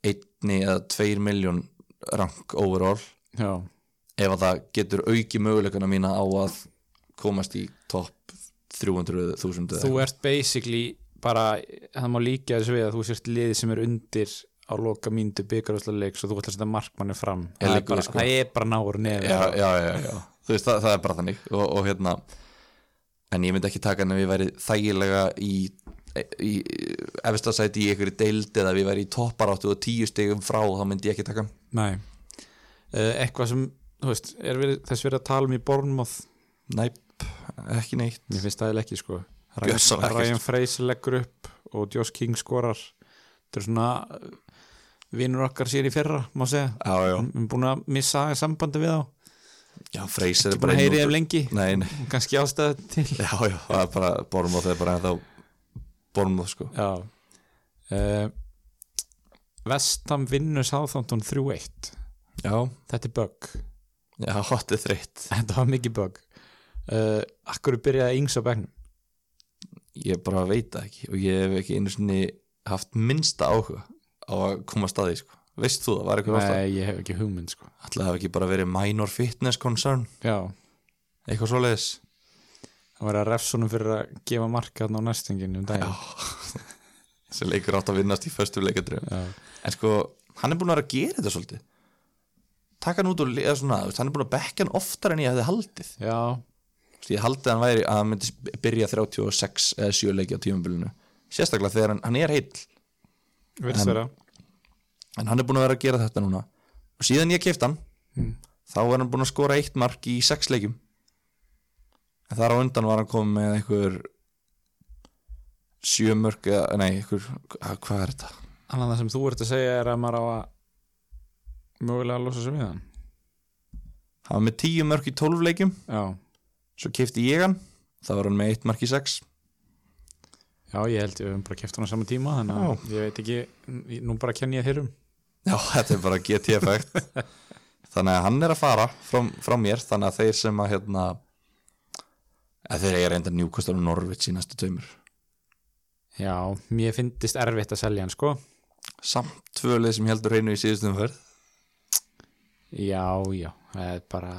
einni eða tveir miljón rank overall já. Ef að það getur auki möguleikana mína á að komast í topp 300.000 Þú ert basically bara, það má líka þessu við að þú sért lið sem er undir á loka mínútu byggarúsleiks og þú ætlar að setja markmanni fram. Það er, bara, sko. það er bara náur nefi já, já, já, veist það, það er bara þannig. Og, og hérna en ég myndi ekki taka ef ég væri þægilega í, í efstasæti í einhverju deild eða ég væri í topparáttu og tíu stegum frá þá myndi ég ekki taka Nei Eitthvað sem, þú veist, er verið, þess verið að tala um í Bournemouth? Næp, ekki neitt. Mér finnst það eiginlega ekki sko. Ryan, Fraser leggur upp og Josh King skorar. Þetta er svona uh, vinur okkar sér í fyrra, má segja. Já, já, Við erum búin að missa sambandi við þá. Já, Freyser Ekki búin að heyri ef lengi. Nei, nei, Kannski ástæðu til. Já, já, það er bara Bormóð, það er bara ennþá Bormóð, sko. Já. Uh, Vestam vinnur Southampton 3-1 já, Þetta er bug. Já, þetta er þreytt. Þetta var mikið bug. Uh, Akkur byrjaði yngs á bekknum? Ég bara veit ekki og ég hef ekki einu sinni haft minnsta áhuga á að koma að staði, sko. Veist þú það, var eitthvað ástæð Nei, ég hef ekki hugmynd sko. Það hafi ekki bara verið minor fitness concern? Já, eitthvað svoleiðis? Það var að refsunum fyrir að gefa marka þarna á næstingin um daginn. Sem leikur átt að vinnast í föstu leikadröfum en sko, hann er búin að vera að gera þetta svolítið taka hann út og eða svona, hann er búin að bekka hann oftar en ég hefði haldið. Já, ég haldið að hann væri að hann myndi byrja 36 eða 7 leiki á tímabilinu. Sérstaklega þegar hann, hann er heill. En- en hann er búin að vera að gera þetta núna. Og síðan ég keift hann þá er hann búin að skora eitt mark í 6 leikjum. En þar á undan var hann komið með einhver sjömörk eða, nei, einhver, hvað er þetta? Annað það sem þú ert að segja er að maður á að mögulega að losa sig við hann. Hann var með 10 mörk í 12 leikjum. Já, svo keifti ég hann. Þá var hann með eitt mark í 6 já ég held ég við höfum bara keft hann á sama tíma þannig að ég veit ekki, nú bara kenni ég þérum já, þetta er bara GT-effekt þannig að hann er að fara frá, frá mér, þannig að þeir sem að hérna að þeir eiga reynda njúkostar og Norvits í næstu tveimur. Já, mér finnist erfitt að selja hann sko. Samt tvölið sem heldur reynu í síðustum fyrr Já, já, það er bara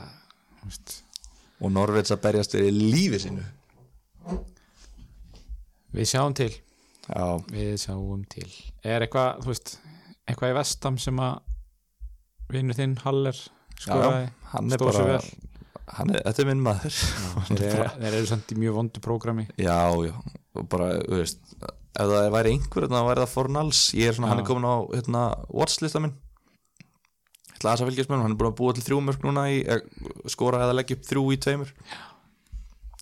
veist, og Norvits að berjast fyrir lífi sínu. Við sjáum til. Já, Við sjáum til. Er eitthvað, þú veist, eitthvað í vestam sem að vinnur þinn Haller er stóð bara vel. hann er, þetta er minn maður. Þeir, þeir eru samt í mjög vondu prógrami. Já, já, og bara, þú veist ef það væri einhver, þá væri það Fornals. Ég er svona, Já. hann er komin á hérna, watchlista minn ætla að fylgjast með honum, hann er búin að búa til þrjú mörg núna í, eh, skora eða leggja upp þrjú í tveimur.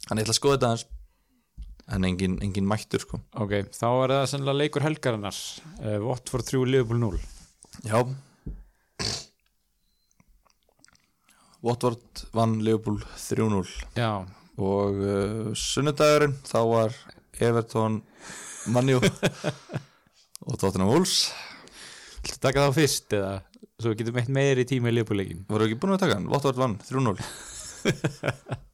Hann ætla að skoða þetta aðeins en engin, engin mættur sko. Ok, þá er það sennilega leikur helgarinnar uh, Watford 3, Liverpool 0 já. Watford vann Liverpool 3-0 Já, og uh, sunnudagurinn þá var Everton Manjú og Tottenham Wolves. Viltu taka þá fyrst eða svo við getum eitt meiri tíma í Liverpool leikin voru ekki búin að taka hann, Watford vann 3-0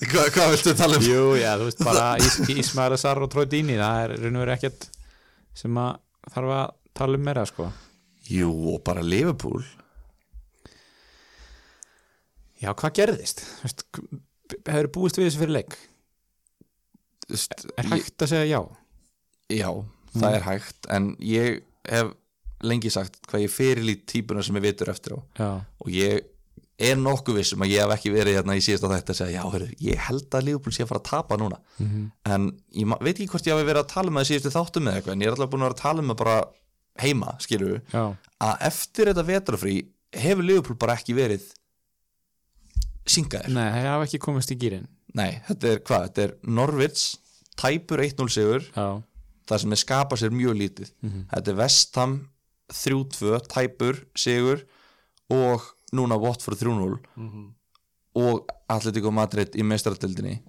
Hva, hvað viltu tala um? Jú, já, þú veist bara Is Ismail Sar og Dini það er raun og verið ekkert sem að þarf að tala um meira sko Jú, og bara Liverpool Já, hvað gerðist? Hefur búist við þessu fyrir leik? Er hægt að segja já? Já, það er hægt en ég hef lengi sagt hvað ég fyrirlít típuna sem ég vitur eftir á. Já, og ég er nokkuð viss um að ég hef ekki verið hérna í síðasta þætti að segja, já, heyrðu, ég held að Liverpool sé að fara að tapa núna. En ég veit ekki hvort ég hafi verið að tala um það síðustu þáttum með eitthvað en ég er alltaf búin að vera að tala um það bara heima, já, að eftir þetta vetrafrí hefur Liverpool bara ekki verið syngaðir. Nei, það hafa ekki komist í gýrin Nei, þetta er hvað? Þetta er Norvits tæpur 1-0 sigur það sem er skapað sér mjög lítið. Þetta er Vestham 3-2 tæpur sigur og núna Watford 3-0 og Atletico Madrid í meistaratildinni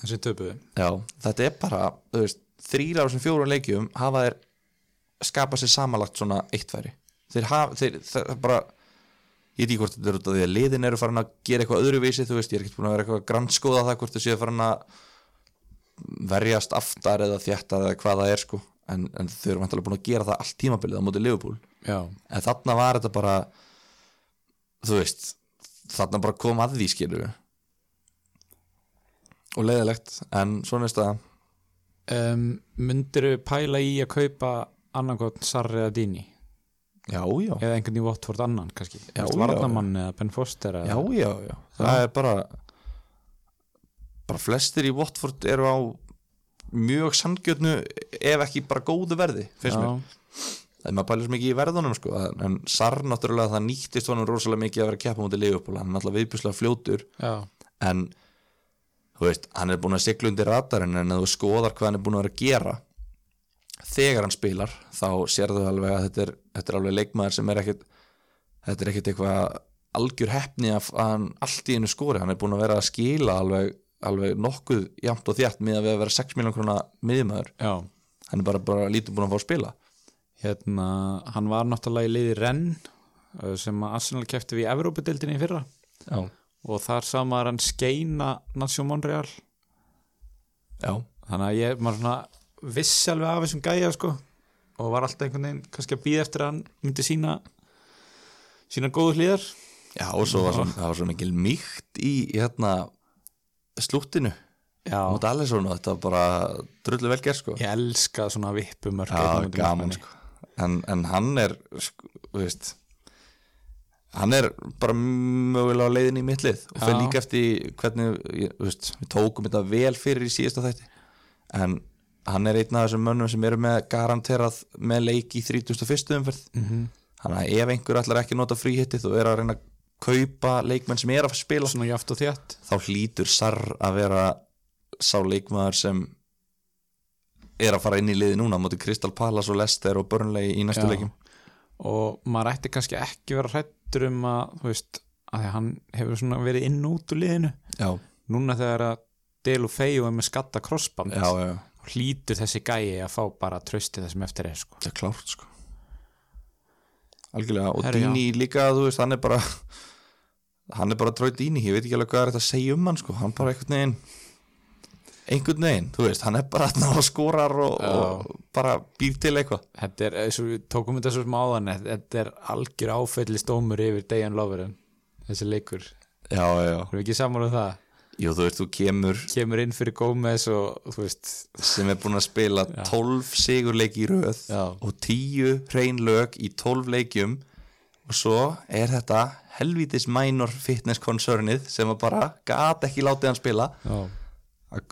þessi töpuðu. Já, þetta er bara þú veist, þrýra á þessum fjórum leikjum hafa þeir skapað sér samanlagt svona eittfæri þeir hafa, þeir, það er bara ég veit ekki hvort þetta er út af því að liðin eru farin að gera eitthvað öðruvísi, þú veist, ég er ekkert búin að vera eitthvað grannskoða það hvort þau séu farin að verjast aftar eða þjættar eða hvað það er sko en, en þau eru vantilega búin að gera það allt tímabilið á móti Liverpool. Já, en þarna var þetta bara þú veist þarna bara kom að því skilur og leiðilegt en svona er staða um, Myndirðu pæla í að kaupa annarkot Sarri eða Dini? Já, já, eða einhvern í Watford annan kannski. Veist. Varnamann eða Ben Foster eða, já, já, já. Það er bara bara flestir í Watford eru á mjög sangjötnu ef ekki bara góðu verði finnst mér, já, það er maður pælir svo mikið í verðunum sko, en Sar náttúrulega það nýttist honum rosalega mikið að vera að keppa mútið Leopold, hann er náttúrulega viðbjuslega fljótur. Já, en þú veist, hann er búin að sigla undir radarinn en þú skoðar hvað hann er búin að vera að gera þegar hann spilar þá sérðu alveg að þetta er, þetta er alveg leikmaður sem er ekkit þetta er ekkit eitthvað algjör heppni að hann allt í einu skori. Hann er búin að vera að skila alveg, alveg nokkuð jafnt og þjátt með að við að vera 6 miljón krona miðjumæður já. Hann er bara, bara lítið búin að fá að spila. Hérna, hann var náttúrulega í liði Renn sem Arsenal kefti við í Evrópudildinni í fyrra. Já, og þar sá maður hann skeina Natsjó Monreal. Já, þannig að ég maður svona vissi alveg af þessum gæja sko. Og var alltaf einhvern veginn kannski að býða eftir að hann myndi sína sína góðu hlýðar já og svo var svo, það var svo mikil mýkt í hérna slúttinu mútið allir svona, þetta var bara drullu vel gert sko. Ég elska svona vippumörk Já, gaman sko. En, en hann er sko, þú veist hann er bara mögulega á leiðin í mitt lið og fyrir líka eftir hvernig þú veist, við tókum þetta vel fyrir í síðasta þætti. En hann er einn af þessum mönnum sem eru með garanterað með leik í 31. umferð. Mm -hmm. þannig að ef einhver ætlar ekki nota fríhittið og er að reyna að kaupa leikmenn sem er að spila svona jaft og þétt. Þá hlýtur Sarr að vera sá leikmaður sem er að fara inn í liði núna mútið Crystal Palace og Leicester og Burnley í næstu Já. leikim og maður ætti kannski ekki vera hrættur um að þú veist, að hann hefur svona verið inn út úr liðinu. Já, núna þegar að Delu Feiju er með skatta crossband hlýtur þessi gæi að fá bara trösti það sem eftir er sko. það er klárt sko. Algjörlega. Og. Dini líka þú veist, hann er bara hann er bara tróð Dini, ég veit ekki alveg hvað er þetta að segja um hann sko, hann bara einhvern veginn einhvern veginn, þú veist, hann er bara og skorar og, og bara býr til eitthvað. Þetta er, eins og við tókum þetta svo smáðan þetta er algjör áfællist dómur yfir Dejan Loveren þessi leikur, já, já, erum við ekki saman um það? Jú, þú veist, þú kemur kemur inn fyrir Gómez og þú veist sem er búin að spila 12 sigurleiki í röð Já. og 10 hrein lög í 12 leikjum. Og svo er þetta helvítis minor fitness concernið sem að bara gat ekki látið hann spila. Já,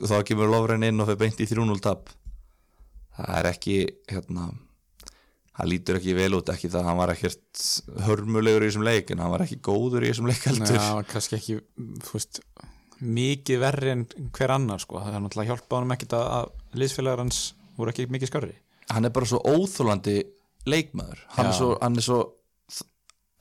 þá kemur Lofren inn og fyrir beint í 3-0 tap. Það er ekki hérna það lítur ekki vel út ekki það að hann var ekkert hörmulegur í þessum leik en hann var ekki góður í þessum leik heldur. Já, kannski ekki veist, mikið verri en hver annar sko. það er náttúrulega hjálpað honum ekkit að, að liðsfélagar hans voru ekki mikið skörri hann er bara svo óþólandi leikmaður. Hann er Já. svo, hann er svo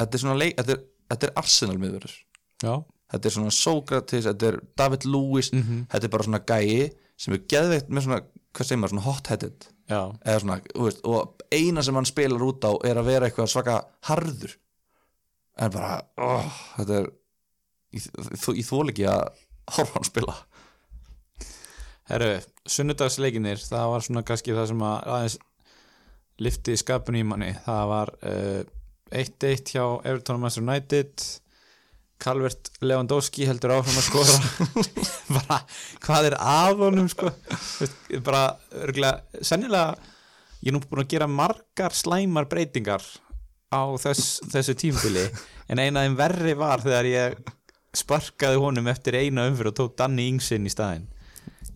þetta er svona leik, þetta er, þetta er Arsenal miðurður Já, þetta er svona Sókrates, þetta er David Lewis Mhm. þetta er bara svona gæi sem er geðveikt með svona, hvað segir maður, svona hot-headed. Eða svona, þú veist, og eina sem hann spilar út á er að vera eitthvað svaka harður. En bara, oh, þetta er ég, þól ekki að horfa hann spila. Herru, sunnudagsleikinir það var svona kannski það sem að aðeins lifti skapun í manni. Það var uh, 1-1 hjá Everton og Manchester United. Calvert Lewandowski heldur áfram að skora. Bara, hvað er af honum sko? Bara, örgulega sennilega, ég er nú búin að gera margar slæmar breytingar á þess, þessu tímfili en eina af þeim verri var þegar ég sparkaði honum eftir eina umfyrir og tók Danny Ingsinn í staðinn.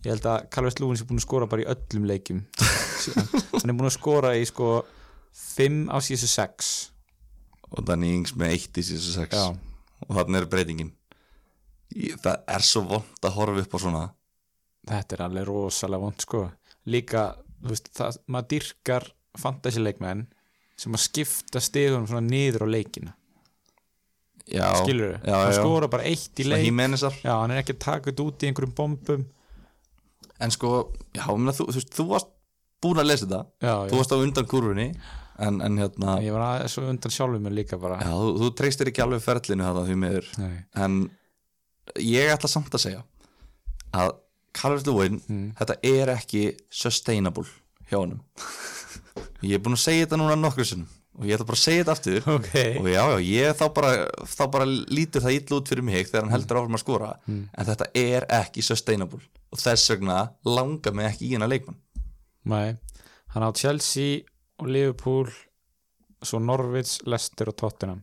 Ég held að Calvert Lúin sé búin að skora bara í öllum leikjum. Hann er búin að skora í sko 5 á síðustu 6 og Danny Ings með 1 í síðan 6 Já. og þannig er breytingin. Ég, það er svo vond að horfa upp á svona. Þetta er alveg rosalega vond sko. Líka, þú veist, það, maður dyrkar fantasy leikmenn sem að skipta stigunum svona niður á leikina. Já, skilur þau, hann skora bara eitt í leik. Já, hann er ekki þetta út í einhverjum bombum. En sko, já, mena, þú, þú, veist, þú varst búin að lesa þetta. Já, þú varst á undan kurfunni en, en hérna ég var aðeins undan sjálfum mér líka bara. Já, þú, þú treystir ekki alveg ferlinu þetta því miður. En ég ætla samt að segja að Calvert Lewin Mm. þetta er ekki sustainable hjá honum. Ég er búin að segja þetta núna nokkru sinnum og ég ætla bara að segja þetta aftur. Ok, og já, já, ég þá bara, þá bara lítur það illa út fyrir mig þegar hann heldur áfram að skora. En þetta er ekki sustainable og þess vegna langar mig ekki í hennar leikmann. Nei, hann á Chelsea og Liverpool svo Norwich, Leicester og Tottenham.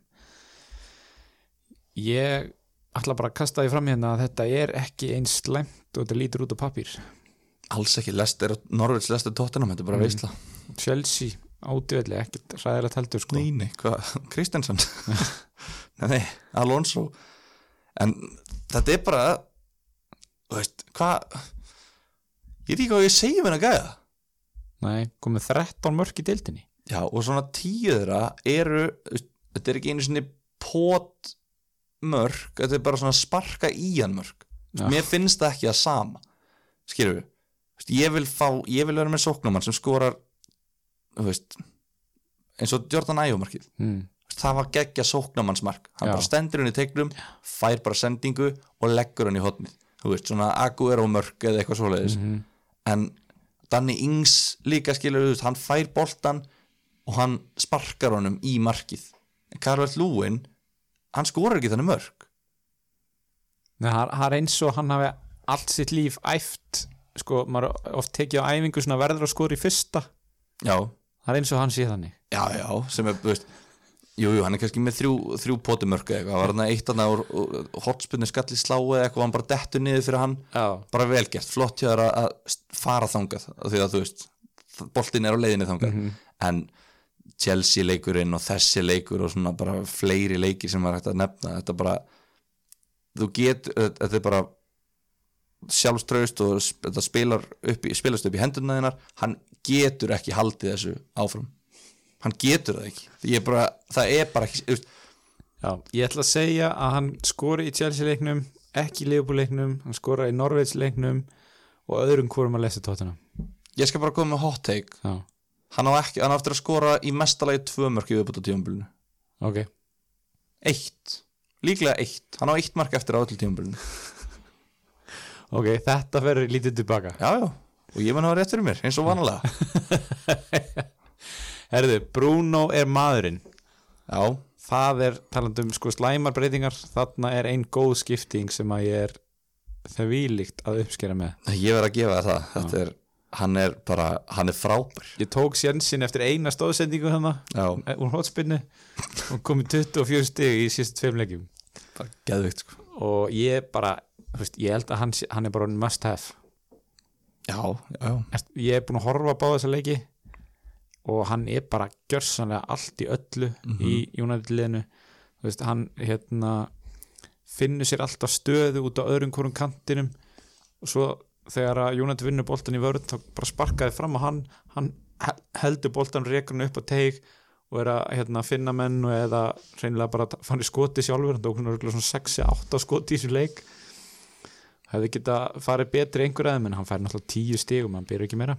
Ég ætla bara að kasta því fram hérna að þetta er ekki eins slæmt og þetta lítur út á pappír. Alls ekki, Lester, Norvits Lester Tottenham þetta er bara veisla. Chelsea átivelli, ekkert ræðilegt heldur sko. nei, nei, hvað, Kristensson nei, Alonso. En þetta er bara þú veist, hvað ég veit ekki hvað ég segi um hennar gæða Nei, komið 13 mörk í deildinni já, og svona þeirra eru, þetta er ekki einu sinni pot mörk, þetta er bara svona sparka í hann mörk Já. mér finnst það ekki að sama við ég vil fá, ég vil vera með sóknumann sem skorar þú veist eins og Jordan Ayew markið mm. það var geggja sóknamannsmark hann Já. bara stendur hann í tegnum, fær bara sendingu og leggur hann í hotnið þú veist, svona Aguero mörk eða eitthvað svoleiðis Mhm. en Danny Ings líka skilur veist, hann fær boltan og hann sparkar honum í markið. Karvel Lúin hann skorar ekki þannig mörk. Nei, það er eins og hann hafi allt sitt líf æft sko, maður oft tekið á æfingu svona verður að skora í fyrsta. Já, það er eins og hann sé þannig. Já, já, sem er, þú veist Jú, jú, hann er kannski með þrjú, þrjú pótumörku eitthvað, var hann eitt hann úr hotspunni skalli slá eða eitthvað, hann bara dettur niður fyrir hann, já, bara velgert flott hjá þér að- að fara þangað því að þú veist, boltin er á leiðinni þangað. En Chelsea leikurinn og þessi leikur og svona bara fleiri leikir sem var hægt að nefna þetta bara þú get, þetta er bara sjálfströðust og þetta spilar upp í, spilast upp í hendurna þinnar hann getur ekki haldið þessu áfram hann getur það ekki. Bara, það er bara ekki já, ég ætla að segja að hann skori í Chelsea leiknum ekki í Liverpool leiknum, hann skora í Norveits leiknum og öðrum hvorum að lesa tóttina ég skal bara koma með hot take. Já, hann á, ekki, hann á eftir að skora í mestalagi tvö mörk í viðbútt á tíumbulinu ok, eitt, líklega eitt. Hann á eitt mark eftir á öllu tíumbulinu ok, þetta verður lítið tilbaka já, já, og ég menn hafa rétt fyrir mér eins og vanalega herðu, Bruno er maðurinn. Já, það er talandi um sko slæmar breytingar þarna er ein góð skipting sem að ég er það vílíkt að uppskera með. Ég verð að gefa þér það. Þetta er, hann er bara, hann er frábær. Ég tók sjensin eftir eina stóðsendingu þannig já, úr hotspinnu og komið 24 stig í síst tveim leikjum. Bara geðvikt sko. Og ég bara, þú veist, ég held að hann, hann er bara must have. Já, já, ég er búin að horfa á þessa leiki og hann er bara gjörsanlega allt í öllu í United-liðinu. Þú veist, hann hérna finnur sér alltaf stöðu út á öðrum hvorum kantinum og svo þegar að United vinnur boltan í vörð þá bara sparkaði fram á hann hann he- heldur boltan rekurinn upp á teig og er að hérna, finna menn og eða reynilega bara fann í skoti sjálfur. Hann tók hann örugglega svona 6-8 skoti í þessu leik. Hefði geta farið betri einhver aðeim en hann fær náttúrulega 10 stigum, hann byrju ekki meira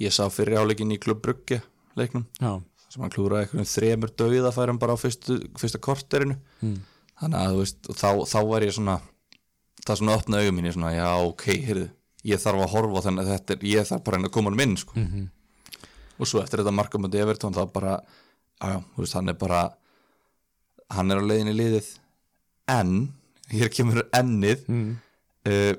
ég sá fyrir áleikin í Klubb Brugge leiknum, Já, sem hann klúraði einhvern þremur dauðafærum bara á fyrstu, fyrsta korterinu mm. þannig að veist, þá, þá var ég svona það svona opna augum mín ég svona, já, ok, heyrðu ég þarf að horfa á þennan, þetta er, ég þarf bara að að koma hann minn, sko Mhm. og svo eftir þetta markamöndi Evertón þá bara, já, veist, hann er bara hann er á leiðinni í liðið en, hér kemur ennið Mm. uh,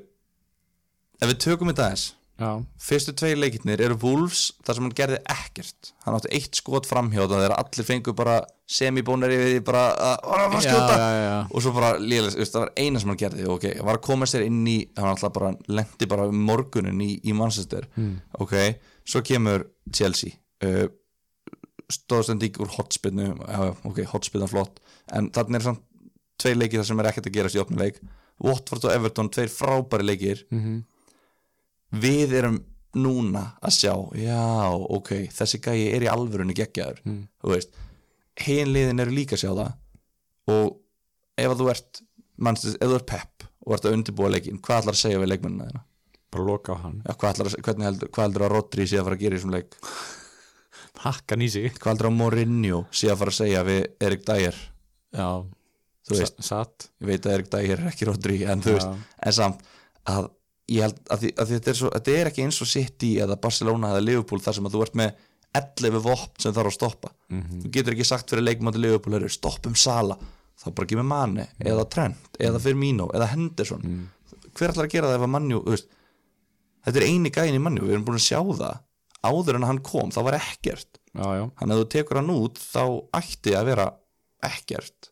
ef við tökum þetta aðeins Já, fyrstu tveir leikirnir eru Wolves þar sem hann gerði ekkert. Hann átti eitt skot framhjá það þegar allir fengu bara semibónari við því bara að, að, að skjóta. já, já, og svo bara veist, það var eina sem hann gerði ok, hann var að koma sér inn í hann alltaf bara lendi bara um morgunin í, í Manchester. Mm. ok, svo kemur Chelsea. Uh, stóðstendík úr hotspinnu ok, hotspinna flott. En þarna er samt tveir leikir þar sem er ekkert að gerast í opnuleik Watford og Everton, tveir frábæri leikir. Mhm. Við erum núna að sjá já, ok, þessi gæi er í alvörunni geggjaður, Mm. þú veist hin liðin eru líka að sjá það og ef þú ert mannstis, ef þú ert pepp og ert að undirbúa leikin, hvað ætlar að segja við leikmennina þína? bara loka á hann Já, hvað ætlar heldur, hvað heldur að Rodri sé að fara að gera í þessum leik? Hakkan í sig Hvað heldur að Mourinho sé að fara að segja við Erik Dyer? Já, Þú veist, sa- satt ég veit að Erik Dyer er ekki Rodri en þú Já. veist, en samt að ég held að, því, að þetta, er svo, þetta er ekki eins og City eða Barcelona eða Liverpool þar sem að þú ert með 11 vopn sem þarf að stoppa. Mhm. þú getur ekki sagt fyrir leikmátti Liverpool stoppum Sala, þá bara ekki með Mane eða Trent, eða Firmino eða Henderson, Mm. hver ætlar að gera það ef að Manju, þetta er eini gæin í Manju, við erum búin að sjá það áður en hann kom, það var ekkert. Hann ef þú tekur hann út, þá ætti að vera ekkert.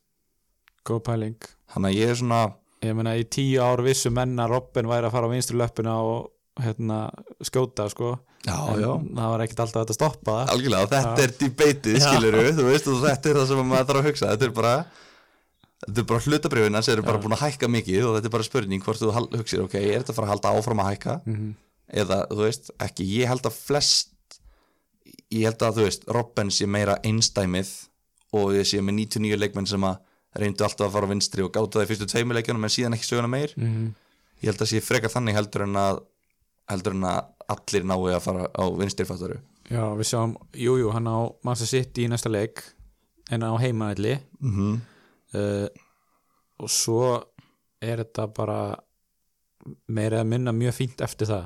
Góð pæling. Þannig að ég er svona Ég meina í tíu ár vissu menna Robin væri að fara á vinstri löppina og hérna skjóta sko. Já, en já, það var ekkert alltaf að stoppa það. Algjörlega, þetta Já. er debatið, Já. skilur þú veist, og þetta er það sem maður þarf að hugsa. Þetta er bara þetta er bara hlutabrifina sem eru bara búin að hækka mikið og þetta er bara spurning hvort þú hugsir, ok, er þetta að fara að halda áfram að hækka? Mhm. eða, þú veist, ekki, ég held að flest ég held að, þú veist, Robben sé meira einstæmið og ég sé með 99 leikmenn sem að reyndu alltaf að fara á vinstri og gáta það í fyrstu tveimu leikjunum en síðan ekki söguna meir. Mhm. ég held að sé frekar þannig heldur en að heldur en að allir nái að fara á vinstri fattaru Já, við sjáum, jú, jú, hann á Manchester City í næsta leik en á heimaðli mm -hmm. uh, og svo er þetta bara meira að minna mjög fínt eftir það.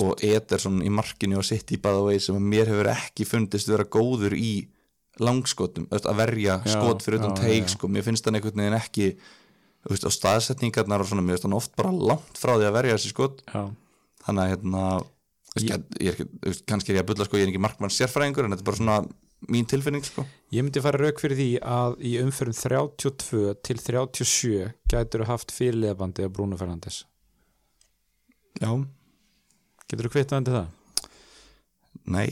Og Ederson í markinu og í bæða sem að mér hefur ekki fundist vera góður í langskotum, þú að verja Já, skot fyrir utan teik sko, mér finnst hann einhvern veginn ekki þú veist, og staðsetningarnar og svona, mér veist hann oft bara langt frá því að verja þessi skot. Já, þannig að hérna þú veist, ég, ég er ekki, þú veist, kannski er ég að bulla sko, ég er ekki markmann sérfræðingur en þetta er bara svona mín tilfinning sko. Ég myndi fara rauk fyrir því að í umförum 32 til 37 gætur haft fyrirliðabandi af Bruno Fernandes. Já, Getur þú kvittað undir það? nei.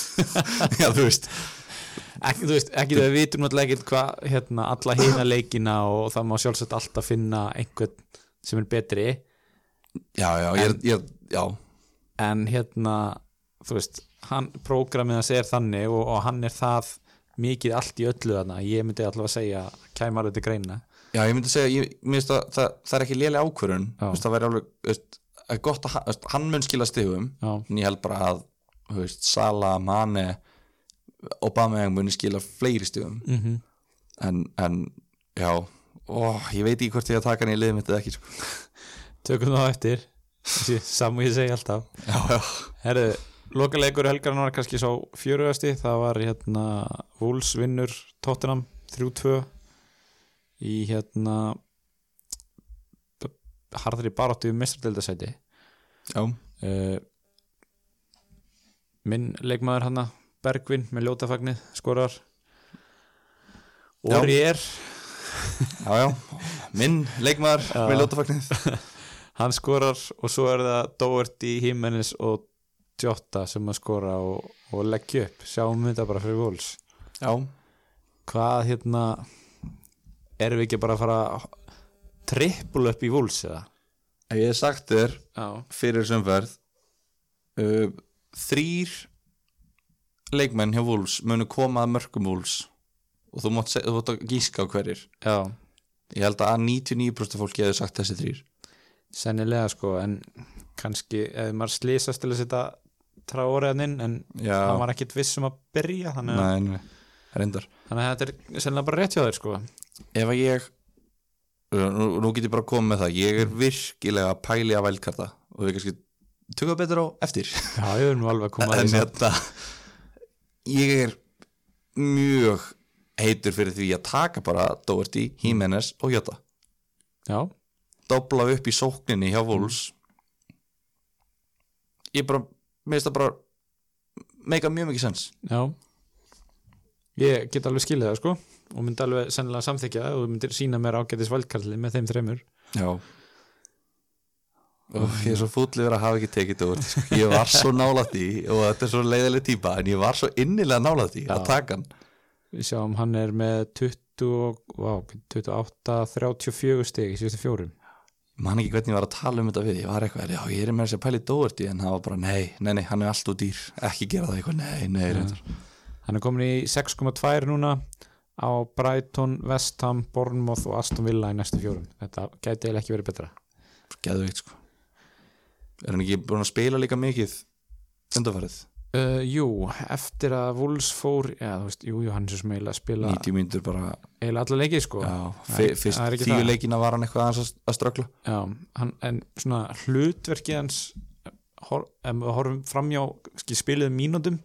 Já, þú veist Ekki, þú veist, ekki það við vitum náttúrulega ekkert hvað hérna, alla hina leikina og það má sjálfsagt alltaf finna einhvern sem er betri. Já, já, ég er, ég, já. En hérna, þú veist hann, prógramið hans er þannig og, og hann er það mikið allt í öllu þarna. Ég myndi allavega að segja kæmar þetta greina. Já, ég myndi segja, ég, finnst að það, það er ekki lélega ákvörun veist, það væri alveg, veist, að gott að hann- þú veist, hann mun skila stigum. Já. en ég held bara að, þú veist, Sala, Mane Obama muni skila fleiri stigum. Mm -hmm. en, en, já ó, ég veit ekki hvort ég að taka hann í liðum þetta ekki, sko. Tökum það eftir. Samu ég segi alltaf. Já, já, Herðu, lokaleikur helgarinn var kannski svo fjörugasti, það var hérna Wolves vinnur Tottenham 3-2 í hérna harðri baráttu um mestradildasæti já, uh, minn leikmaður hana Bergvin með ljótafagnið skorar. Ori er já, já. Minn leikmaður Já. með ljótafagnið. Hann skorar og svo er það Doherty, Jimenez og Jota sem að skora og, og leggja upp, sjáum þetta bara fyrir Wolves. Já, hvað hérna erum við ekki bara að fara trippul upp í Wolves eða? ég hef sagt þér Já, fyrir þessum uh, þrýr leikmenn hjá Wolves munu koma að mörgum Wolves. Og þú seg- þú mátt að gíska á hverjir. Já, ég held að 99% fólki hefur sagt þessi þrýr sennilega sko en kannski ef maður slýsast til að setja tráoriðaninn en Já, hann var ekkit viss um að byrja þannig að, nei, nei, reyndar. Þannig að þetta er sennilega bara rétt hjá þér sko. Ef að ég nú, nú get ég bara komið með það. Ég er virkilega að pæli að vælkarta og við kannski tuga betur á eftir. Já, ég er nú alveg að koma að en því þetta ég er mjög heitur fyrir því að taka bara Doherty, Jimenez og Jota. Já, dobla upp í sókninni hjá Wolves. Ég bara mér finnst það bara meika mjög mikið sens já. Ég get alveg skilið það sko og myndi alveg sennilega samþykja og myndir sína mér ágætis valdkarli með þeim þreymur já og ég er svo fútlegur að hafa ekki tekið Doherty sko. ég var svo nálægt því og þetta er svo leiðileg típa en ég var svo innilega nálægt því að Já. taka hann. Við sjáum hann er með 20, og- vá, 28, 34 stig í síðustu fjórum. Man ekki hvernig ég var að tala um þetta við ég var eitthvað, já ég er með þess að pæli Doherty en það var bara nei, nei, nei, hann er allt úr dýr ekki gera það eitthvað, nei, nei, reyndar. Hann er komin í 6,2 núna á Brighton, West Ham, Bournemouth og Aston Villa í næstu fjórum. Þetta gæti eiginlega ekki verið betra. Geðveikt sko er hann ekki búin að spila líka mikið undarfarið, uh, Jú, eftir að Wolves fór Já, þú veist, jú, jú, hann er sem eiginlega að spila 90 mínútur bara eiginlega alla leikið sko. Já, fyrst tíu leikina var hann eitthvað að, að ströggla. Já, hann, en svona hlutverkið hans hor, ef við horfum framjá spiluðum mínútum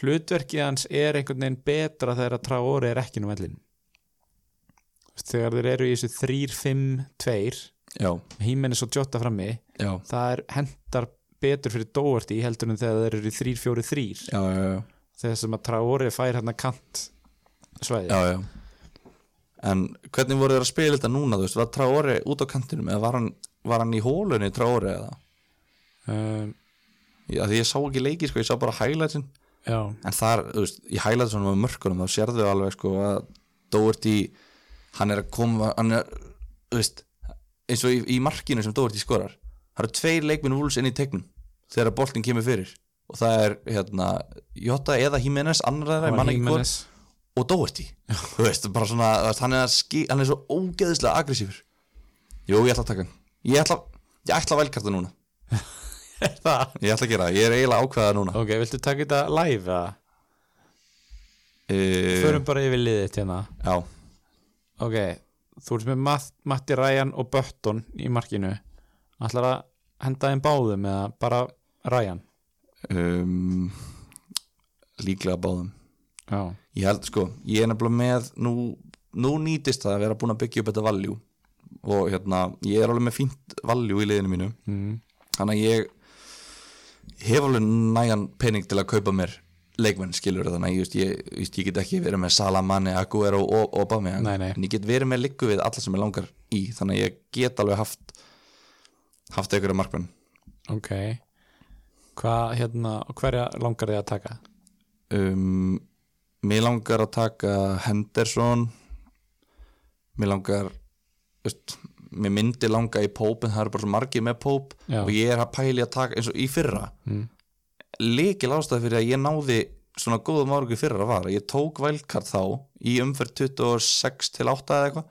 hlutverkið hans er einhvern veginn betra þegar að Traore er ekki nú vellin þegar þeir eru í þessu 3-5-2 já, Hímenis og Jota frammi. Já, það er hendar betur fyrir Doherty heldur en þegar þeir eru í 3-4-3 já, já, já, þegar sem að Traore fær hann að kant svæði já, já. en hvernig voru þeir að spila þetta núna, þú veist, var Traore út á kantinum eða var hann, var hann í hólunni Traore eða, um, Já, því ég sá ekki leiki sko, ég sá bara highlightsin. Já, en þar, þú veist, í highlightsunum á mörkunum þá sérðu alveg sko að Doherty, hann er að koma hann er, þú veist eins og í, í markinu sem Doherty skorar það eru tveir leikminn vúls inn í tegnum þegar boltin kemur fyrir. Og það er hérna, Jota eða Jimenez annar þeirra, hvort og veist, hann hann er svo ógeðislega aggressífur. Jú, ég ætla að taka hann. Ég ætla, ég ætla að velkarta núna ég ætla að gera, það. ég er eiginlega ákveða núna. Ok, viltu taka þetta live eða? uh, Förum bara yfir liðið hérna. Já, Ok, þú ert með Matt, Matti Ryan og Button í markinu. Ætlar að henda þeim báðum eða bara Ryan? Um, líklega báðum. Já, ég held sko, ég er nefnilega með nú, nú nýtist það að vera búin að byggja upp þetta valjú og hérna, ég er alveg með fínt valjú í liðinu mínu. Mm. þannig að ég hef alveg nægan pening til að kaupa mér leikmenn skilur þannig að ég, ég, ég get ekki verið með Salamanni, Aguero og Obama Nei, nei. en ég get verið með liggu við alla sem ég langar í þannig ég get alveg haft haft einhverja markmenn ok hvað hérna, og hverja langar þið að taka um, Mér langar að taka Henderson Mér langar veist, Mér myndi langa í Pope en það eru bara svo margir með Pope Já. og ég er að pæli að taka eins og í fyrra Mm. Líkil ástæð fyrir að ég náði svona góðum fyrra var að ég tók vælkart þá í umferð 26 til 8 eða eitthvað.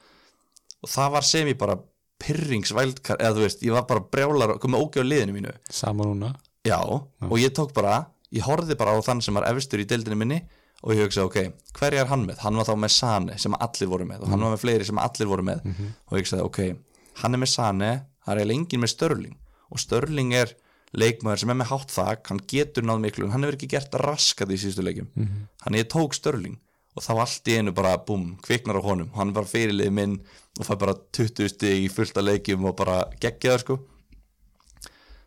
Og það var sem ég bara pyrringsvælkart eða þú veist, ég var bara brjálar komið ógjöf liðinu mínu. Saman núna. Já, og ég tók bara, ég horfði bara á þann sem var efstur í deildinu minni og ég hugsaði, ok, hverja er hann með? Hann var þá með Sane sem allir voru með og hann var með fleiri sem allir voru með. Og ég hugsaði, ok, hann er með Sane, það er eiginlega enginn með Störling og Störling er leikmaður sem er með hátt þak, hann getur náð miklu hann hefur ekki gert raskat í síðustu leikjum. Þannig ég tók Störling og þá allt í einu bara, búm, kviknar á honum. Hann bara fyrirlið minn og fær bara 20 stig í fullta leikjum og bara geggja það sko.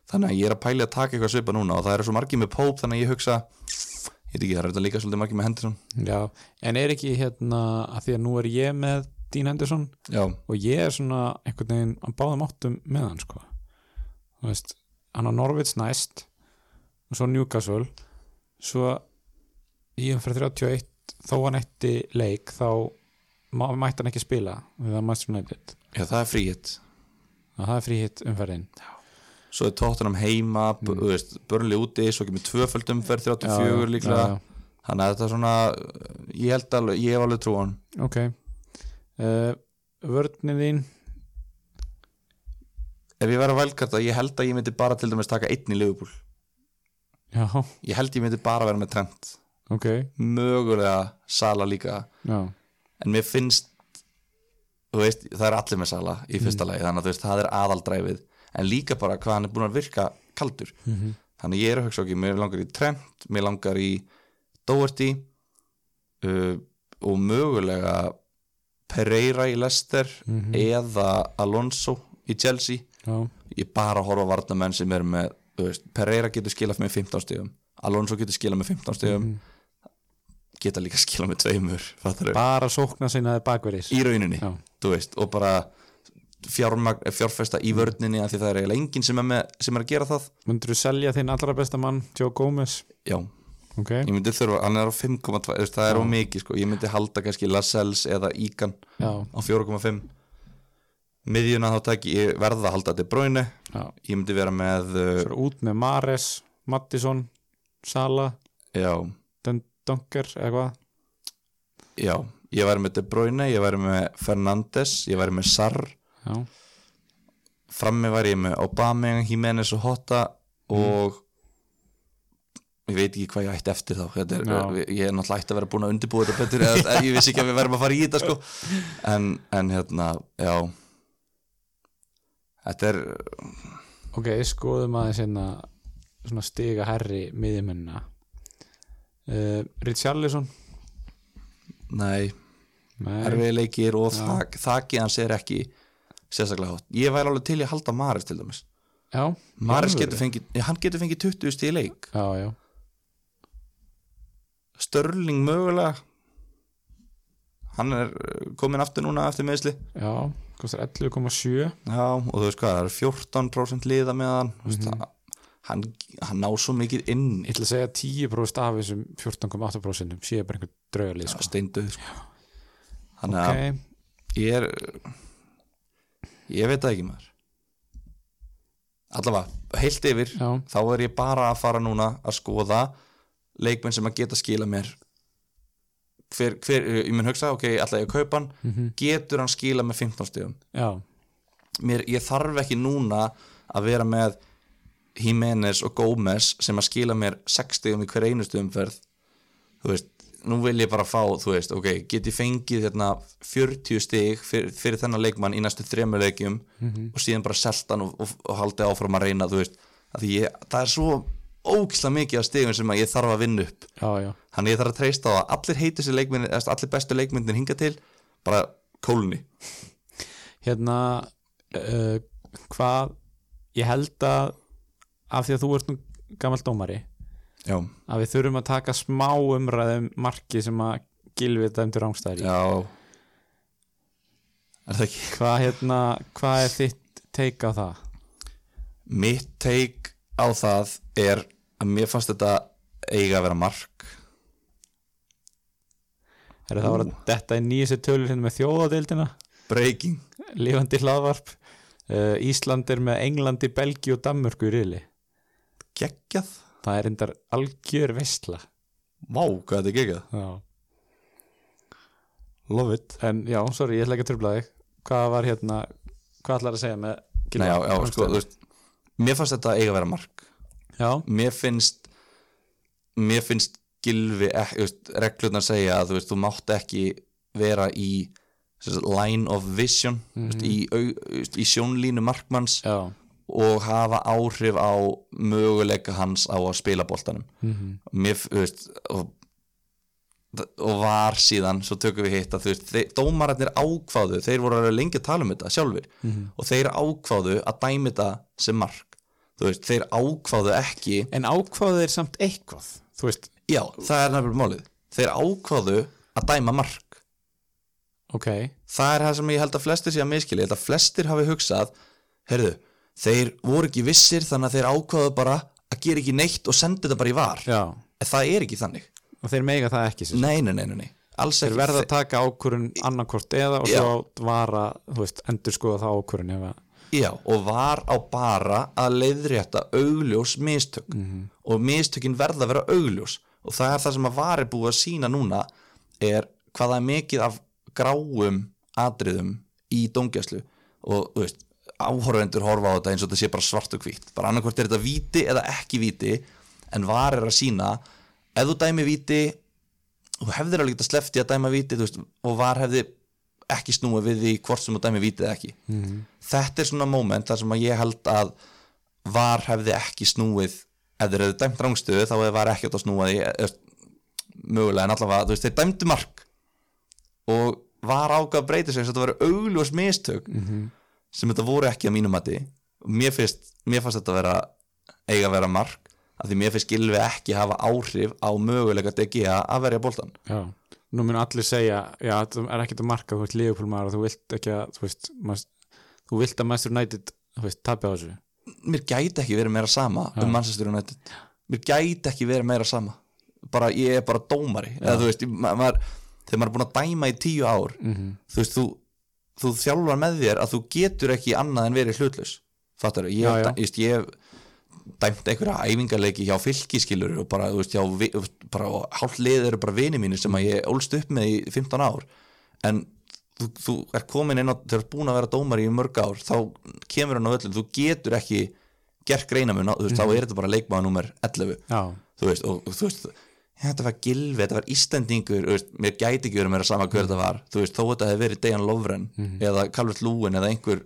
Þannig að ég er að pæli að taka eitthvað svipa núna og það eru svo margir með Pope þannig að ég hugsa ég veit ekki, það er þetta líka svolítið margir með Henderson. Já, en er ekki hérna að því að nú er ég með Dean Henderson já, og ég er svona einhvern veginn á báðum áttum með hann sko. Þú veist, hann á Norvits næst og svo Newcastle. Svo í umfyrir 31 þó hann eitti leik þá mætti hann ekki spila við það Master United. Já, það er fríhitt það er fríhitt umferðin. Svo er Tottenham heima, mm. börnli úti svo kemur tvöföld umferð 34 líklega. já, þannig að þetta er svona ég held alveg, ég hef alveg trú á hann já. ok. Uh, vörnið þín ef ég verið að velkarta, ég held að ég myndi bara til dæmis taka einn í Liverpool. Já, ég held ég myndi bara vera með Trent. Ok. Mögulega Sala líka. Já, en mér finnst veist, það er allir með Sala í fyrsta lagi, þannig að veist, það er aðaldræfið. En líka bara hvað hann er búin að virka kaldur, Mhm. þannig að ég er að hugsa okkur, mér langar í Trent, mér langar í Doherty uh, og mögulega Pereira í Leicester Mhm. eða Alonso í Chelsea já, ég bara horfa á varnamenn sem er með veist, Pereira getur skilað með 15 stegum Alonso getur skilað með 15 stegum Mhm. geta líka skilað með tveimur bara sókna sinnaði bakverðis. Í rauninni þú veist, og bara fjármag, fjárfesta í vörninni af því það er eiginlega enginn sem er, með, sem er að gera það. Myndur þú selja þinn allra besta mann Joe Gomez? Já, ok, ég myndi þurfa, hann er á 5,2 þú veist, það er á mikið, sko, ég myndi halda kannski Lascelles eða Ígan já, á 4,5 miðjuna þá takk ég verða að halda Bruyne. Já. Ég myndi vera með uh, Svo út með Mares, Mattisson Sala, Donker eða hvað? Já, ég væri með De Bruyne ég væri með Fernandes, ég væri með Sarr. Já, frammi væri ég með Obama, Jimenez og Hotta og ég veit ekki hvað ég ætti eftir þá. Þetta er, ég er náttúrulega ætti að vera búin að undirbúa þetta betur eða ég vissi ekki að við verðum að fara í þetta sko. en, en hérna, já þetta er ok, skoðum aðeins hérna svona stiga herri miðjumennina uh, Richarlison? Nei, Nei, erfið leikir og þak, þakið hans er ekki sérstaklega hátt, ég væri alveg til að halda Maris til dæmis, já, Maris getur fengið já, hann getur fengið 20 stíð leik. Já, já, Störling mögulega. Hann er uh, komin aftur núna eftir meðsli já kostar 11,7 Já, og þú veist hvað, það eru 14% liða með hann mm. -hmm. hann, hann ná svo mikið inn ég ætla að segja 10% af þessum 14,8% sé bara einhver draugalið sko. steinduð sko. þannig að ok, ég er ég veit það ekki maður allavega, heilt yfir já, þá er ég bara að fara núna að skoða leikmenn sem að geta skila mér hver, hver, ég mun hugsa, ok, ætla ég kaupa hann. Mhm. getur hann skila með 15 stegum já, mér, ég þarf ekki núna að vera með Jimenez og Gómez sem að skila mér 6 stegum í hver einustu umferð. Þú veist, nú vil ég bara fá þú veist, ok, get ég fengið hérna 40 steg fyrir, fyrir þennan leikmann í næstu þremur leikjum og síðan bara selta hann og, og, og haldið áfram að reyna, þú veist, ég, það er svo ógislega mikið af stegum sem ég þarf að vinna upp. Þannig ég þarf að treysta á að allir leikmyndir, allir bestu leikmyndir hinga til bara kólni. Hérna uh, hvað ég held að af því að þú ert nú gammal dómari Já, að við þurfum að taka smá umræðum marki sem að gilvið dæmdur rángstæðir í. Já. Er það ekki? hvað, hérna, hvað er þitt teika á það? Mitt teik á það er að mér fannst þetta eiga að vera mark. Er það að þetta er nýjast tölur hérna með þjóðadeildina? Breaking. Lifandi hlaðvarp. Uh, Ísland er með Englandi, Belgi og Danmörku í riðli. Geggjað. Það er endar algjör veistla Vá, hvað þetta er geggjað. Já. Love it. En já, sorry, ég ætla ekki að trubla þig. Hvað var hérna, hvað ætlar að segja með? Nei, já, já, sko, þú veist Mér fannst þetta eiga að vera mark. Já, Mér finnst Mér finnst gilfi veist, reglurnar segja að þú veist, þú mátt ekki vera í sagt, line of vision mm veist, í, au, þú veist, í sjónlínu markmanns já, og hafa áhrif á möguleika hans á að spila boltanum. Mhm. mér, þú veist og, og var síðan svo tökum við hitt að þú veist, dómararnir ákváðu þeir voru að tala um þetta sjálfur Mhm. og þeir ákváðu að dæmi þetta sem mark þú veist, þeir ákváðu ekki. En ákváðu þeir samt eitthvað? Þú veist, já, það er nefnilega málið. Þeir ákváðu að dæma mark. Ok. Það er það sem ég held að flestir sé að miskili ég held að flestir hafi hugsað heyrðu, þeir voru ekki vissir þannig að þeir ákváðu bara að gera ekki neitt og senda þetta bara í var. Já, en það er ekki þannig. Og þeir mega það ekki nei, nei, nei, nei, þeir verða að taka ákvörun annarkort eða og Já. svo vara, þú veist, endur skoða það ef að Já, og var á bara að leiðrétta augljós mistök. Og mistökin verða að vera augljós. Og það er það sem að var er búið að sína núna er hvað það er mikið af gráum atriðum í dómgæslu. Og veist, áhorfendur horfa á þetta eins og þetta sé bara svart og hvítt. Bara annarkvort er þetta víti eða ekki víti en var er að sína ef þú dæmi víti þú hefðir alveg getað slefti að dæma víti þú veist, og var hefði ekki snúið við því hvort sem þú dæmi víti eða ekki. Þetta er svona moment þar sem að ég held að var hefði ekki snúið ef þeir hefðu dæmt rángstöðu þá hefði var ekki átt að snúa því eða, mögulega en allavega, þú veist, þeir dæmdu mark. Og var ákvað að breyta sig þess að þetta voru augljós mistök sem þetta voru ekki að mínum mati. Mér mér fannst þetta vera eiga að vera mark af því mér finnst Gilvi ekki hafa áhrif á mögulega DG að verja boltan já, nú mun allir segja já, það er ekkert að marka, þú veist, liðupólmaður og þú vilt ekki að, þú veist mas, þú vilt að Master United, þú veist, tapja á þessu. Mér gæti ekki verið meira sama um Manchester United. Mér gæti ekki verið meira sama. Bara, ég er bara dómari. Eða, þú veist, ma maður, þegar maður er búin að dæma í tíu ár Mhm. þú veist, þú, þú þjálfar með þér að þú getur ekki annað en verið hlutlaus. Fattar dæ- ég, hef dæmt einhverja æfingarleiki hjá fylkiskilur og bara, þú veist, hjá bara, hálf lið eru bara vini mínir sem að ég ólst upp með í 15 ár. En þú, þú er komin inn á þegar þú ert búin að vera dómari í mörg ár þá kemur hann á öllum, þú getur ekki gert greinamun, þú veist, þá er þetta bara leikmaður nummer 11 já, þú veist, og, og þú veist þetta var gilvi, þetta var veist, mér gæti ekki verið meira sama hver þetta var. Þú veist, þó þetta hefði verið Dejan Lovren eða Calvert Lúin eða einhver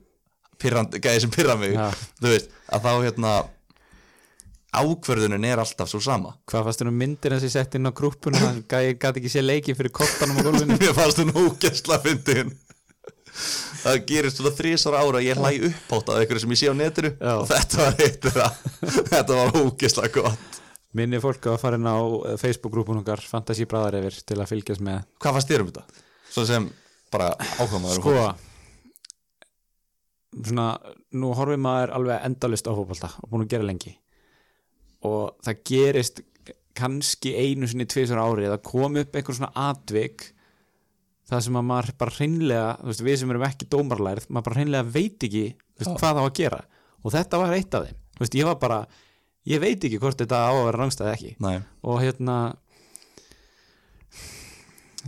gæði sem pirra mig. Já. þú veist, að þá hérna ákvörðunin er alltaf svo sama. Hvað fannst þér um myndir sem ég sett inn á grúppuna? Það gæti ekki sé leiki fyrir kottanum á gólfinu. Mér fannst hún ógæsla fyndin. Það gerist svona þrísar ára að ég hlæ uppátt af einhverju sem ég sé á netinu. Já. og þetta var eitt þeirra. Þetta var ógæsla gott. Minni fólk að fara inn á eh, Facebook-grúpun okkar Fantasí Bræðarefir til að fylgjast með. Hvað fannst þér um þetta? svo sem bara ákvæmaður sko svona, nú horfir maður alveg endalist á fótbolta og búin að gera lengi og það gerist kannski einu sinni tvisar ári að komi upp einhver svona atvik það sem að maður bara hreinlega veist, við sem erum ekki dómarlærið maður bara hreinlega veit ekki veist, hvað það á að gera. Og þetta var eitt af þeim. Veist, ég var bara, ég veit ekki hvort þetta á að vera rangstæði ekki. Nei. og hérna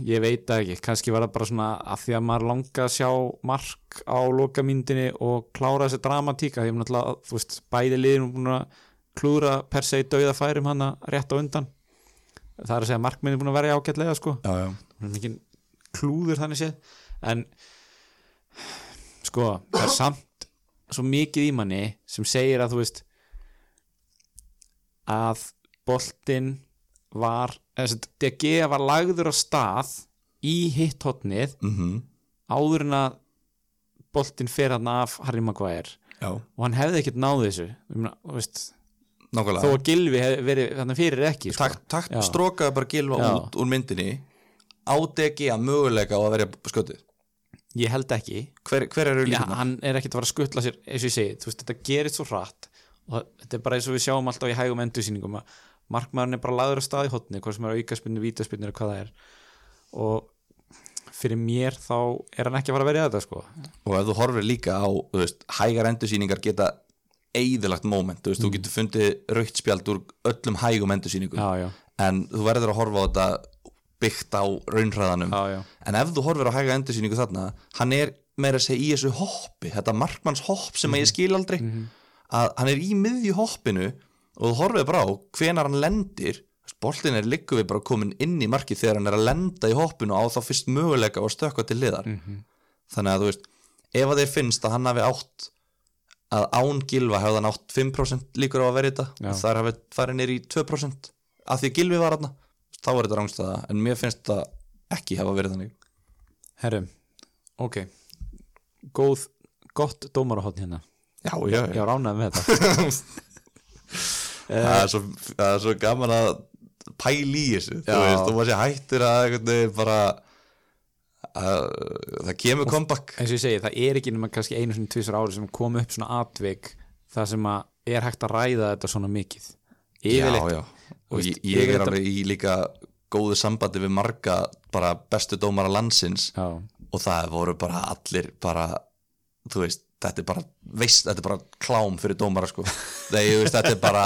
ég veit ekki, kannski var það bara svona að því að maður langa að sjá mark á lokamyndinni og klára þessi dramatíka, því að þú veist bæði liðin búin að klúra per se dauða færum hana rétt á undan. Það er að segja að markminni búin að vera ágætlega sko, já, já. klúður þannig séð, en sko, það er samt svo mikið í manni sem segir að þú veist að boltinn var, DG var lagður á stað í hitt hotnið Mm áður en að boltinn fer hann af Harry Maguire. Já, og hann hefði ekkert náð þessu. Ég veist, þó nákvæmlega að Gilvi hefði verið þannig fyrir ekki sko. takt, takt Já. strókaði bara gilva Já. út úr myndinni. Ádegi að möguleika á að verja skötið ég held ekki. Hver, hver eru Já, hann er ekkert að fara að skuttla sér eins og ég segi, veist, þetta gerist svo hratt og þetta er bara eins og við sjáum alltaf í hægum endursýningum að markmaðurinn er bara laður á stað í hotni, hvað sem er aukaspinnu, vítaspinnu eða hvað það er. Og fyrir mér þá er hann ekki að fara að verja þetta sko. Og ef þú horfir líka á veist, hægar endursýningar geta eðilagt moment, þú veist, þú getur fundið raukt spjald úr öllum hægum já, en þú verður að horfa á þetta byggt á raunhraðanum. Já, já, en ef þú horfir á hæga endursýningu þarna hann er meira að segja í þessu hoppi þetta markmanns hopp sem að ég skil aldrei. Að hann er í miðju hoppinu og þú horfir bara á hvenar hann lendir. Boltin er liggu við bara komin inn í markið þegar hann er að lenda í hoppinu á þá fyrst möguleika og stökkva til liðar þannig að þú veist ef að þeir finnst að hann hafi átt að án gilva hefði hann átt 5% líkur á að vera þetta. Já. og þar hafi farið nýr í 2% af því að gilvi var hann þá er þetta rángstæða en mér finnst þetta ekki hafa verið þannig. Herrum ok. Góð, gott dómarahotn hérna. Já, já, ég var ánægð með þetta það, er svo, er svo gaman að pæla í þessu. Þú Já. veist, þú maður sé hættur að bara að, það kemur comeback. eins og ég segi, það er ekki nema kannski einu svona tvisar ári sem kom upp svona atvik það sem að er hægt að ræða þetta svona mikið. Yfirleitt, já, já. og veist, ég, ég er alveg í líka góðu sambandi við marga bara bestu dómara landsins já, og það voru bara allir bara, þú veist, þetta er bara veist, þetta er bara klám fyrir dómara sko, þegar ég veist, þetta er bara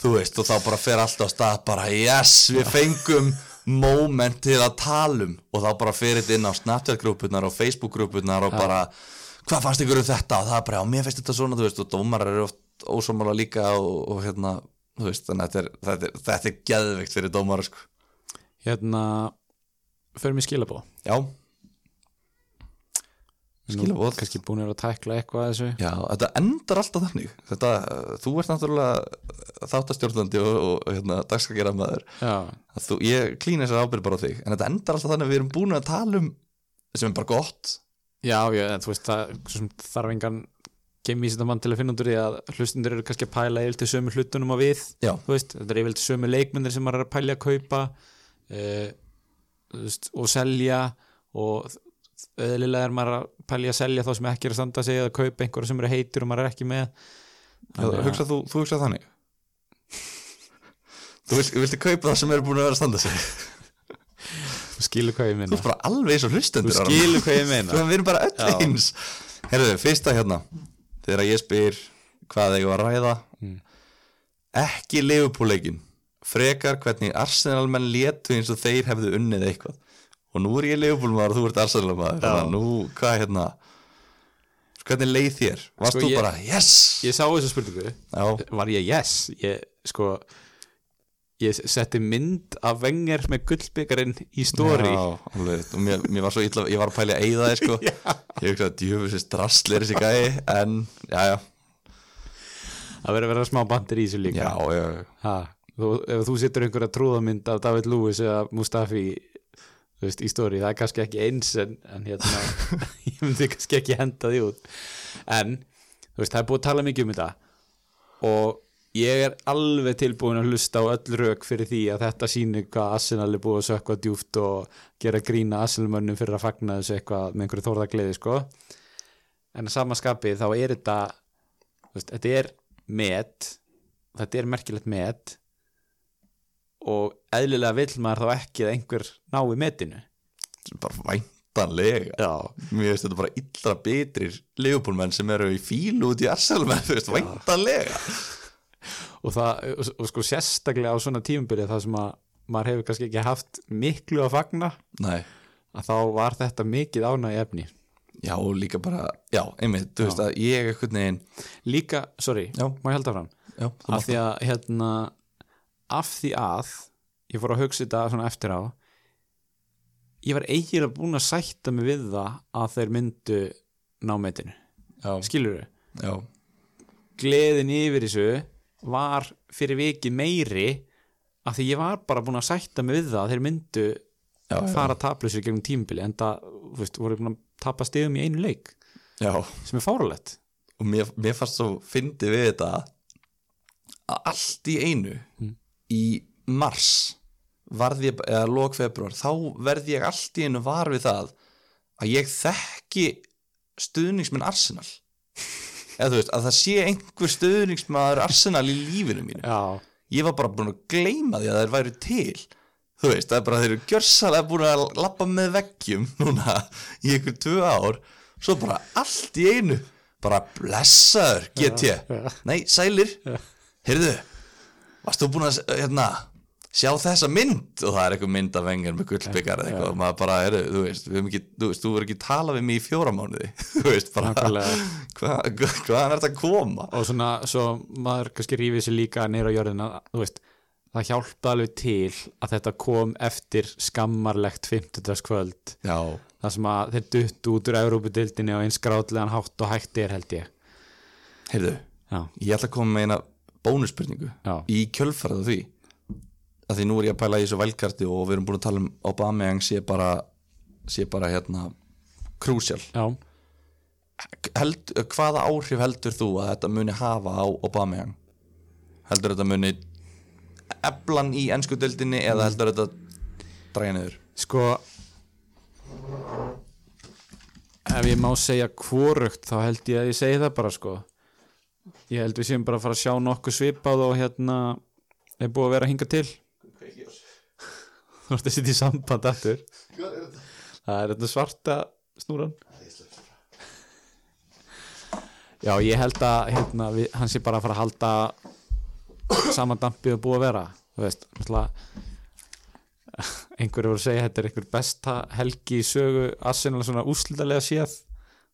þú veist, og þá bara fer allt á stað bara, yes, við fengum moment til að tala um. Og þá bara fer þetta inn á Snapchat-grúpunar og Facebook-grúpunar og bara hvað fannst ykkur um þetta? Og það er bara, mér finnst þetta svona, þú veist, og dómarar eru oft ósámála líka og, og hérna þú veist, þannig að þetta er, þetta er, þetta er geðveikt fyrir dómara sko, hérna förum í skilabóð já Skilaboð. kannski búin að tækla eitthvað að þessu. Já, þetta endar alltaf þannig. Þetta, þú ert náttúrulega þáttastjórnandi og, og, og hérna, dagskakera maður þú, ég klína þessar ábyrð bara á þig en þetta endar alltaf þannig að við erum búin að tala um sem er bara gott. Já, já en þú veist sem þarf engan kemísindamann til að finna úr því að hlustundur eru kannski að pæla yfir til sömu hlutunum á við Já, þú veist, þetta er yfir til sömu leikmyndir sem maður er að pælja að kaupa uh, veist, og selja og eðlilega er maður að pælja að selja þá sem ekki er að standa sig eða kaupa einhverja sem eru heitur og maður er ekki með. Já, hugsa, þú, þú hugsa þannig. Þú vilt, viltu kaupa það sem eru búin að vera að standa sig? Þú skilur hvað ég Þú minna ert bara alveg eins og hlustendur þú skilur hvað ég minna Þú við erum bara öll eins. Herðu, fyrsta hérna. Þegar ég spyr hvað þeir að ræða. Mm. Ekki leifupúleikin Frekar hvernig Arsenal menn létu eins og þeir hefðu unnið eitthvað Og nú er ég leifupúlmaður og þú ert Arsenal maður. Þannig að nú, hvað hérna Hvernig leið þér? Varst Sko, þú bara, yes! Ég sá þessu spurningu. Já, var ég yes? Ég sko ég setti mynd af Wenger með gullbyggarinn í alveg, og mér, mér var svo illa, ég var að pæla að eyða þið sko. Ég hugsa að djöfusist drasl er þessi gæi. En, já, já, það verður að vera smá bandir í þessu líka. Já, já, já. ha, þú, ef þú setur einhverja trúðamynd af David Lewis eða Mustafi þú veist, í story, það er kannski ekki eins en, en hérna, ég myndi kannski ekki henda því út. En, þú veist, það er búið að tala mikið um þetta. Og ég er alveg tilbúin að hlusta á öll rauk fyrir því að þetta sýnir hvað Arsenal er búið að sökka djúft og gera grína Arsenalmönnum fyrir að fagna þessu eitthvað með einhverju þórðagleiði sko. En að samaskapi þá er þetta þú veist, þetta er met þetta er merkilegt met og eðlilega vill maður þá ekki að einhver nái metinu. Sem bara væntanlega. Já, Mér finnst þetta bara illa betrir Leopoldmenn sem eru í fílu út í Arsenal menn, þú veist, væntanlega. Og það og, og sko sérstaklega á svona tímubyrði það sem að maður hefur kannski ekki haft miklu að fagna Nei, að þá var þetta mikið ánægi efni. Já, líka bara, já, einmitt, þú veist að ég einhvern veginn líka, sorry, Já. má ég fram Já, þú af því að hérna af því að ég fór að hugsa þetta svona eftir á ég var eiginlega búin að sætta mig við það að þeir myndu ná metinu, Já, skilur já, gleðin yfir þessu var fyrir vikið meiri af því ég var bara búin að sætta mig við það að þeir myndu já, fara taplusir gegnum tímubili en það, þú veist, voru búin að tapa stegum í einu leik Já, sem er fáralegt og mér, mér fannst svo fyndi við þetta að allt í einu í mars varð ég, eða lók februar þá verð ég allt í einu var við það að ég þekki stuðningsmenn Arsenal. Eða þú veist, að það sé einhver stuðningsmaður Arsenal í lífinu mínu. Já, ég var bara búin að gleyma því að þeir væru til. Þú veist, það er bara þeir eru gjörsalega búin að lappa með veggjum núna í einhver tvö ár. Svo bara allt í einu bara blessaður, get ég. Nei, sælir, heyrðu varst þú búin að hérna, sjá þessa mynd? Og það er eitthvað mynd af vengar með gullbyggar eða eitthvað. Og maður bara, heyrðu, þú veist ekki, þú veist, þú verður ekki talað við mig í fjóra mánuði. Þú veist, bara Nákvæmlega. hvað, hvaðan er þetta að koma? Og svona, svo maður kannski rífið sér líka neyra á jörðina, þú veist það hjálpa alveg til að þetta kom eftir skammarlegt 50. kvöld já, það sem að þeir dutt út úr Európa-dildinni og eins grátlegan hátt og hægt er held ég. Heyrðu Já, Ég ætla að koma með eina bónusspurningu í kjölfarað á því. Að því nú er ég að pæla í þessu vælkarti og við erum búin að tala um Aubameyang sé bara sé bara hérna krúsjál já, Held, hvaða áhrif heldur þú að þetta muni hafa á Aubameyang? Heldur þetta muni eblan í ennsku dildinni eða heldur þetta dræja niður? Sko ef ég má segja hvorugt þá held ég að ég segi það bara sko ég held við séum bara að fara að sjá nokkuð svipað og hérna er búið að vera að hinga til. Þú ert að sitja í samband aftur. Það er þetta svarta snúran. Já ég held að hérna, við, hann sé bara að fara að halda saman dampið og búið að vera þú veist, einhverju voru að segja að þetta er einhver besta helgi í sögu Arsenal svona úrslitalega séð.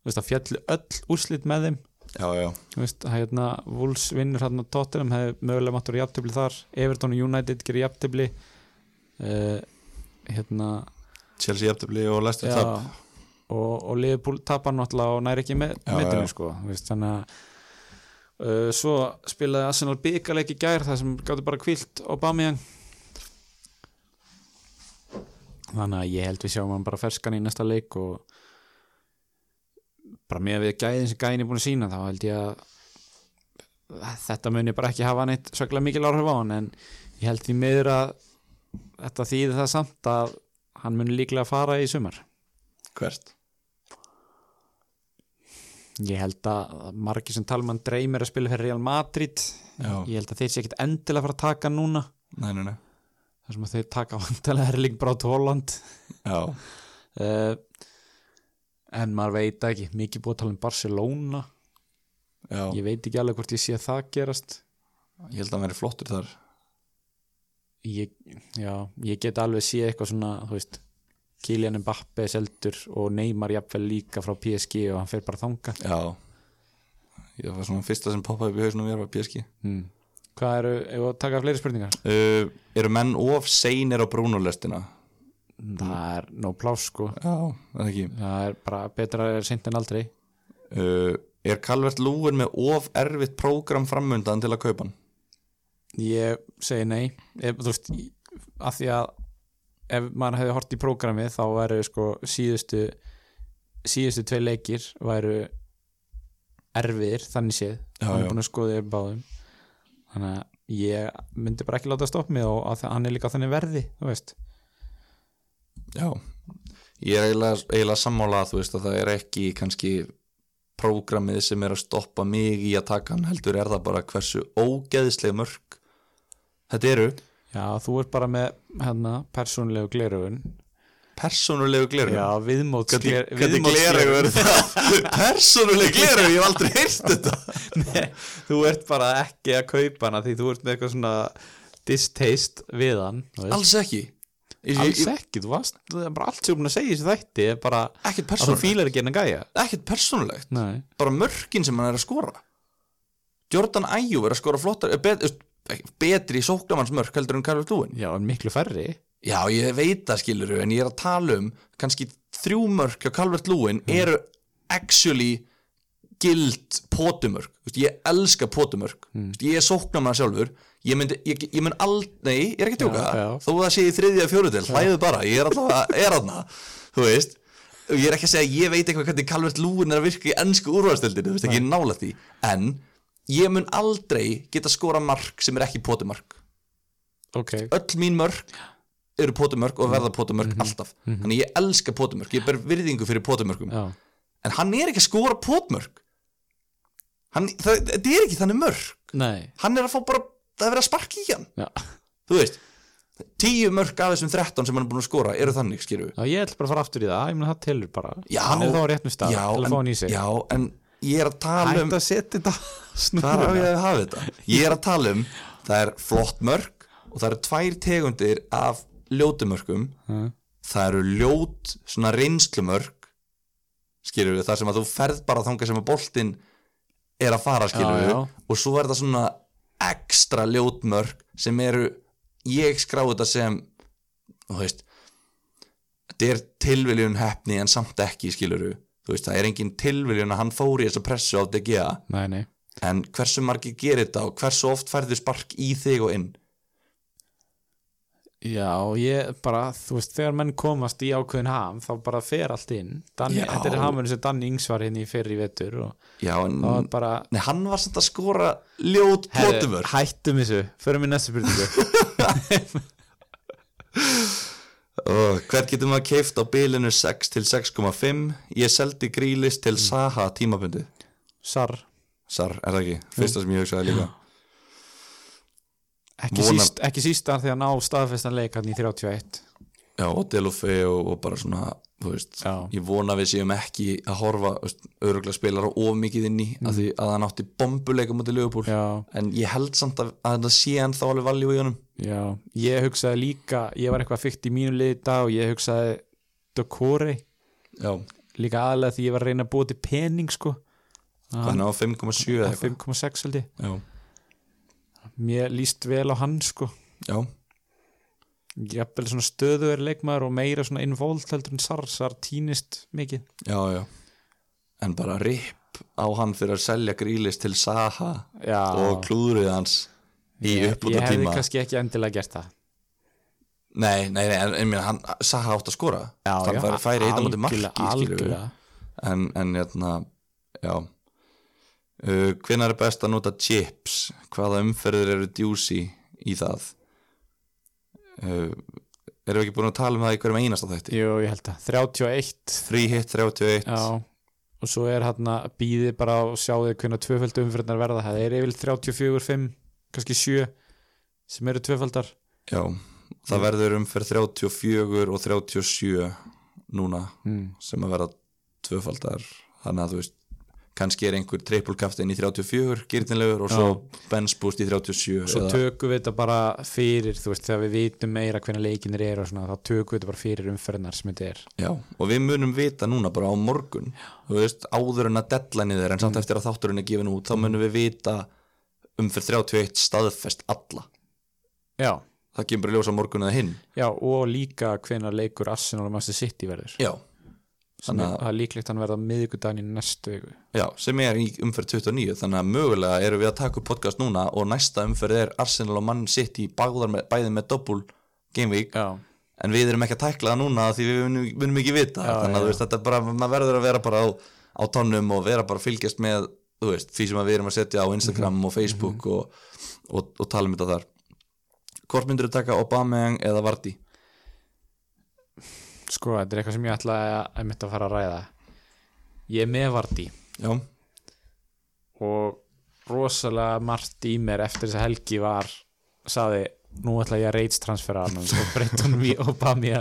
Þú veist að fjallu öll úrslit með þeim Já, já, þú veist að hérna Wolves vinnur hérna Tottenham hefði mögulega mátt vera jafntefli þar. Everton og United gerir jafntefli. Uh, hérna Chelsea jafntefli og Leicester já, tap. og, og Liverpool tapar náttúrulega og næri ekki með já. sko veist, þannig að uh, svo spilaði Arsenal byggarleik í gær það sem gáttu bara kvilt Aubameyang. Þannig að ég held við sjáum hann bara ferskan í næsta leik og bara með við gæðin sem gæðin er búin að sína þá held ég að þetta muni bara ekki hafa neitt svaklega mikil áhrif á hann en ég held því miður að þetta þýði það samt að hann muni líklega fara í sumar. Hvert? Ég held að margir sem tala um dreymir að spila fyrir Real Madrid. Já, ég held að þeir sé ekkit endilega að fara að taka núna. Nei, nei, nei. Þar sem að þeir taka vantilega Erling Braut Holland. Já, uh, en maður veit það ekki. Mikið búið að tala um Barcelona. Já, ég veit ekki alveg hvort ég sé það gerast. Ég held að hann veri flottur þar. Ég, já, ég get alveg sé eitthvað svona veist Kylian Mbappe seldur og Neymar jafnvel líka frá PSG og hann fer bara þanga Já. Ég var svona fyrsta sem poppaði upp í hausnum mér var PSG hmm. Hvað eru, ef að taka fleiri spurningar? uh, Eru menn of seinir á brúnulestina? Það er no plás sko. Já, það er ekki? Það er bara betra að seint en aldrei. Uh, Er Calvert Lúin með of erfitt prógram framundan til að kaupa hann? Ég segi nei. Ef, þú veist, af því að ef maður hefði hort í prógramið þá væru sko síðustu síðustu tvei leikir væru erfiðir þannig séð. Hann er búin að skoða þér báðum. Þannig að ég myndi bara ekki láta stopp mig og að hann er líka þannig verði þú veist Já. Ég er eiginlega, eiginlega sammála að þú veist að það er ekki kannski prógramið sem er að stoppa mig í að taka hann heldur er það bara hversu ógeðislega mörg Þetta eru. Já, þú ert bara með hérna, persónulegu gleraugun. Persónulegu gleru Já, viðmóts Hvernig, hvernig gleru er það? Persónuleg gleru, ég hef aldrei heyrst þetta. Nei, þú ert bara ekki að kaupa hana því þú ert með eitthvað svona distaste við hann. Alls ekki Alls ekki, þú varst bara allt sem þú búin að segja í þessu þætti er bara Ekkert að þú fílar ekki hennar gæja. Ekkert persónulegt. Nei, Bara mörkin sem hann er að skora. Jordan Ayew er að skora flottar eh, bet, eh, betri sóknamannsmörk heldur en Karl Lúin já, en miklu færri. Já, ég veit það skiluru en ég er að tala um kannski þrjú mörk hjá Calvert Lúin eru actually gild pótumörk ég elska pótumörk mm. ég er sóknamann sjálfur. Ég, myndi, ég, ég mun aldrei, ég er ekki tjóka Já, já. þó að það sé í þriðja fjóruðel, hlæðu bara. Ég er alltaf er aðna þú veist. Ég er ekki að segja ég veit eitthvað hvernig Calvert Lúin er að virka í ennsku úrvarsdeldinu, þú veist ekki nála því. En ég mun aldrei geta skora mark sem er ekki pótumark ok, öll mín mörk eru pótumörk og verða pótumörk alltaf. Þannig ég elska pótumörk, ég ber virðingu fyrir pótumörkum en hann er ekki að skora pótumörk hann, það, þetta er ekki þannig mörk. Nei. Hann er að fá bara, það að sparka í hann. Já. þú veist, tíu mörk af þessum 13 sem hann er búin að skora eru þannig, skilju já, ég ætla bara að fara aftur í það, ég meina það telur bara. Já, hann er þá á réttum stað að hann í sig. já, en ég er að tala um hægt að setja þetta hvað er á ég að hafa þetta. Ég er að tala um, það er flott mörk og það eru tvær tegundir af ljótumörkum Mm. það eru ljót svona reynslumörk skilur við, þar sem að þú ferð bara þangað sem að boltinn er að fara skilur við og svo er það svona ekstra ljótmörk sem eru ég skrá þetta sem þú veist þetta er tilviljun hefni en samt ekki skilur við, veist það er engin tilviljun að hann fór í þessa pressu á DGA nei, nei. En hversu margir gerir þetta og hversu oft færðu spark í þig og inn Já, ég bara, þú veist, þegar menn komast í ákveðin ham, þá bara fer allt inn. Danni, Já. Þetta er hamurinn sem Danni Ings var hérna í fyrri vetur og já en bara nei, hann var samt að skora ljót pótumörk Hættum þessu, förum í næstu Og hver getur maður keift á bilinu 6 til 6,5 Ég seldi grílis til Saha tímabundi Sar, Sar, er það ekki? Fyrsta sem ég hugsaði líka ekki, Vona- síst, ekki sístan þegar ná staðfestan leik hann í 31 Já, og Delofe og, og bara svona veist, ég vona að við séum ekki að horfa öruglega spilara of mikið inn í mm. að því að hann átti bombuleika mútið Liverpool. Já, en ég held samt að, að þetta sé hann þá alveg valjú í honum. Já, ég hugsaði líka ég var eitthvað fyrkt í mínu liði í dag og ég hugsaði Dokore Já, líka aðlega því ég var að reyna að búa til pening sko. Hann á 5,7 eða eitthvað. 5,6 held ég. Já, Mér líst vel á hann sko. Já, jafnvel svona stöðuður leikmaður og meira svona involved heldur en Sar Sar týnist mikið. Já, já. En bara ripp á hann fyrir að selja grílis til Saha já, og klúðrið hans í uppbúta ég hefði tíma kannski ekki endilega gert það. Nei, nei, nei, en, en mér, hann Saha átt að skora. Hann færi, færi einn á móti marki algjörlega, skilurðu. algjörlega. en, en hérna já uh, hvenær er best að nota chips? Hvaða umferðir eru djúsi í það? Uh, erum við ekki búin að tala um það í hverjum einasta þætti? Jú, ég held að 31 free hit 31 já, og svo er hann að býði bara og sjáðu hvernig tvöföldu umfyrirnar verða. Það er yfir 34, 5, kannski 7 sem eru tvöföldar. Já, það verður umferð 34 og 37 núna mm. sem að verða tvöfaldar. Þannig að þú veist kannski er einhver trippulkaftin í 34 gyrninlegur og svo bench boost í 37 svo eða- tökum við þetta bara fyrir þú veist, þegar við vitum meira hvernig leikinir eru og svona, þá tökum við þetta bara fyrir umfyrirnar sem þetta er. Já, og við munum vita núna bara á morgun þú veist, áður en að deadline er en Mm. samt eftir að þátturinn er gefin út þá munum við vita um fyrir 31 staðfest alla. Já, það kemur bara í ljós á morgun eða hinn. Já, og líka hvenær leikur Arsenal og Master City verður. Já, Þannig að- er líklegt að hann verða miðvikudaginn í næstu viku. Já, sem er í umferð 29 þannig að mögulega erum við að taka upp podcast núna og næsta umferð er Arsenal og Man City báðar með, bæði með double game week. Já, en við erum ekki að tækla það núna því við munum, munum ekki vita Já, þannig að veist, þetta bara, maður verður að vera bara á, á tónnum og vera bara að fylgjast með þú veist, því sem að við erum að setja á Instagram Mhm. og Facebook og, og, og tala um þetta þar. Hvort myndur þú taka Aubameyang eða Vardy? Sko, þetta er eitthvað sem ég ætla að, mitt að fara að ræða. Ég er með Vardí Já, og rosalega margt í mér eftir þess að helgi var saði, nú ætla ég að reits transfera hann og breytta honum í Obama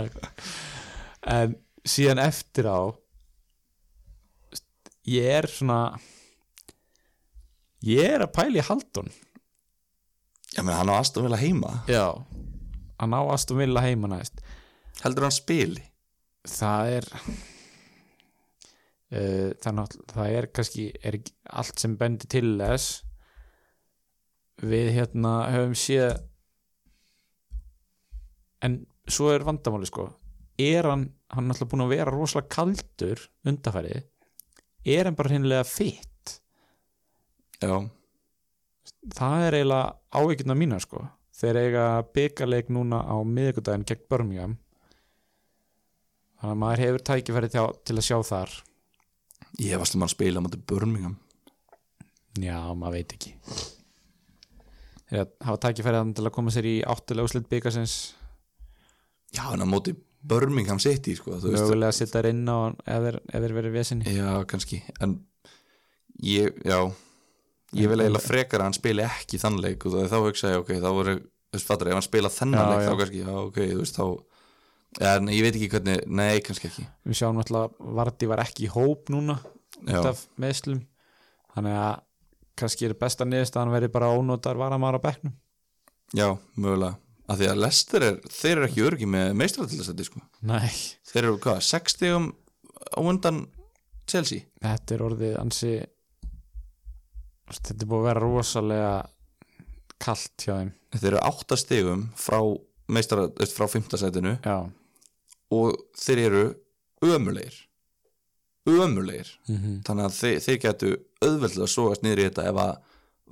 en síðan eftir á ég er svona ég er að pæla í Haldun. Ég meina hann á Aston Villa heima. Já, hann á Aston Villa heima næst. Heldur hann spili? Það er uh, það, það er kannski er allt sem bendir til þess. Við hérna höfum séð en svo er vandamáli sko. Er hann, hann er náttúrulega búin að vera rosalega kaldur undarfærið er hann bara hinnlega fitt Já, það er eiginlega áveikina mína sko. Þeir eiga byggarleik núna á miðvikudaginn gegn Birmingham þannig að maður hefur tækifæri til, til að sjá þar. Ég varst um að spila móti Birmingham. Já, maður veit ekki. Þegar hafa tækifæri til að koma sér í áttulega úslit byggasins Já, en á móti Birmingham City sko, þú veist. Mögulega að setja þær inn á ef þeir, verið vesinni Já, kannski. En ég, já. Ég vil eiginlega frekar að hann spili ekki þann leik og þá hugsa ég, ok, þá voru þú veist, fattar, ef hann spila þennan Já, leik já. þá kannski, já, ok, þú veist, þá en ég veit ekki hvernig, nei, kannski ekki. Við sjáum náttúrulega Vardi var ekki í hóp núna Já, af meðslum þannig að kannski er besta niðurst að hann verið bara ónótar varamar á bekknum. Já, mögulega. Af því að Lester er, þeir eru ekki örgi með meistratildarsætti, sko nei, Þeir eru, hvað, 60 á undan Chelsea? Þetta er orðið ansi þetta er búið að vera rosalega kalt hjá þeim. Þeir eru 8 stigum frá meistara, eh, frá 5. sætinu. Já, og þeir eru ömulegir ömulegir mm þannig að þeir, þeir getu auðveldlega að sogast niður í þetta ef að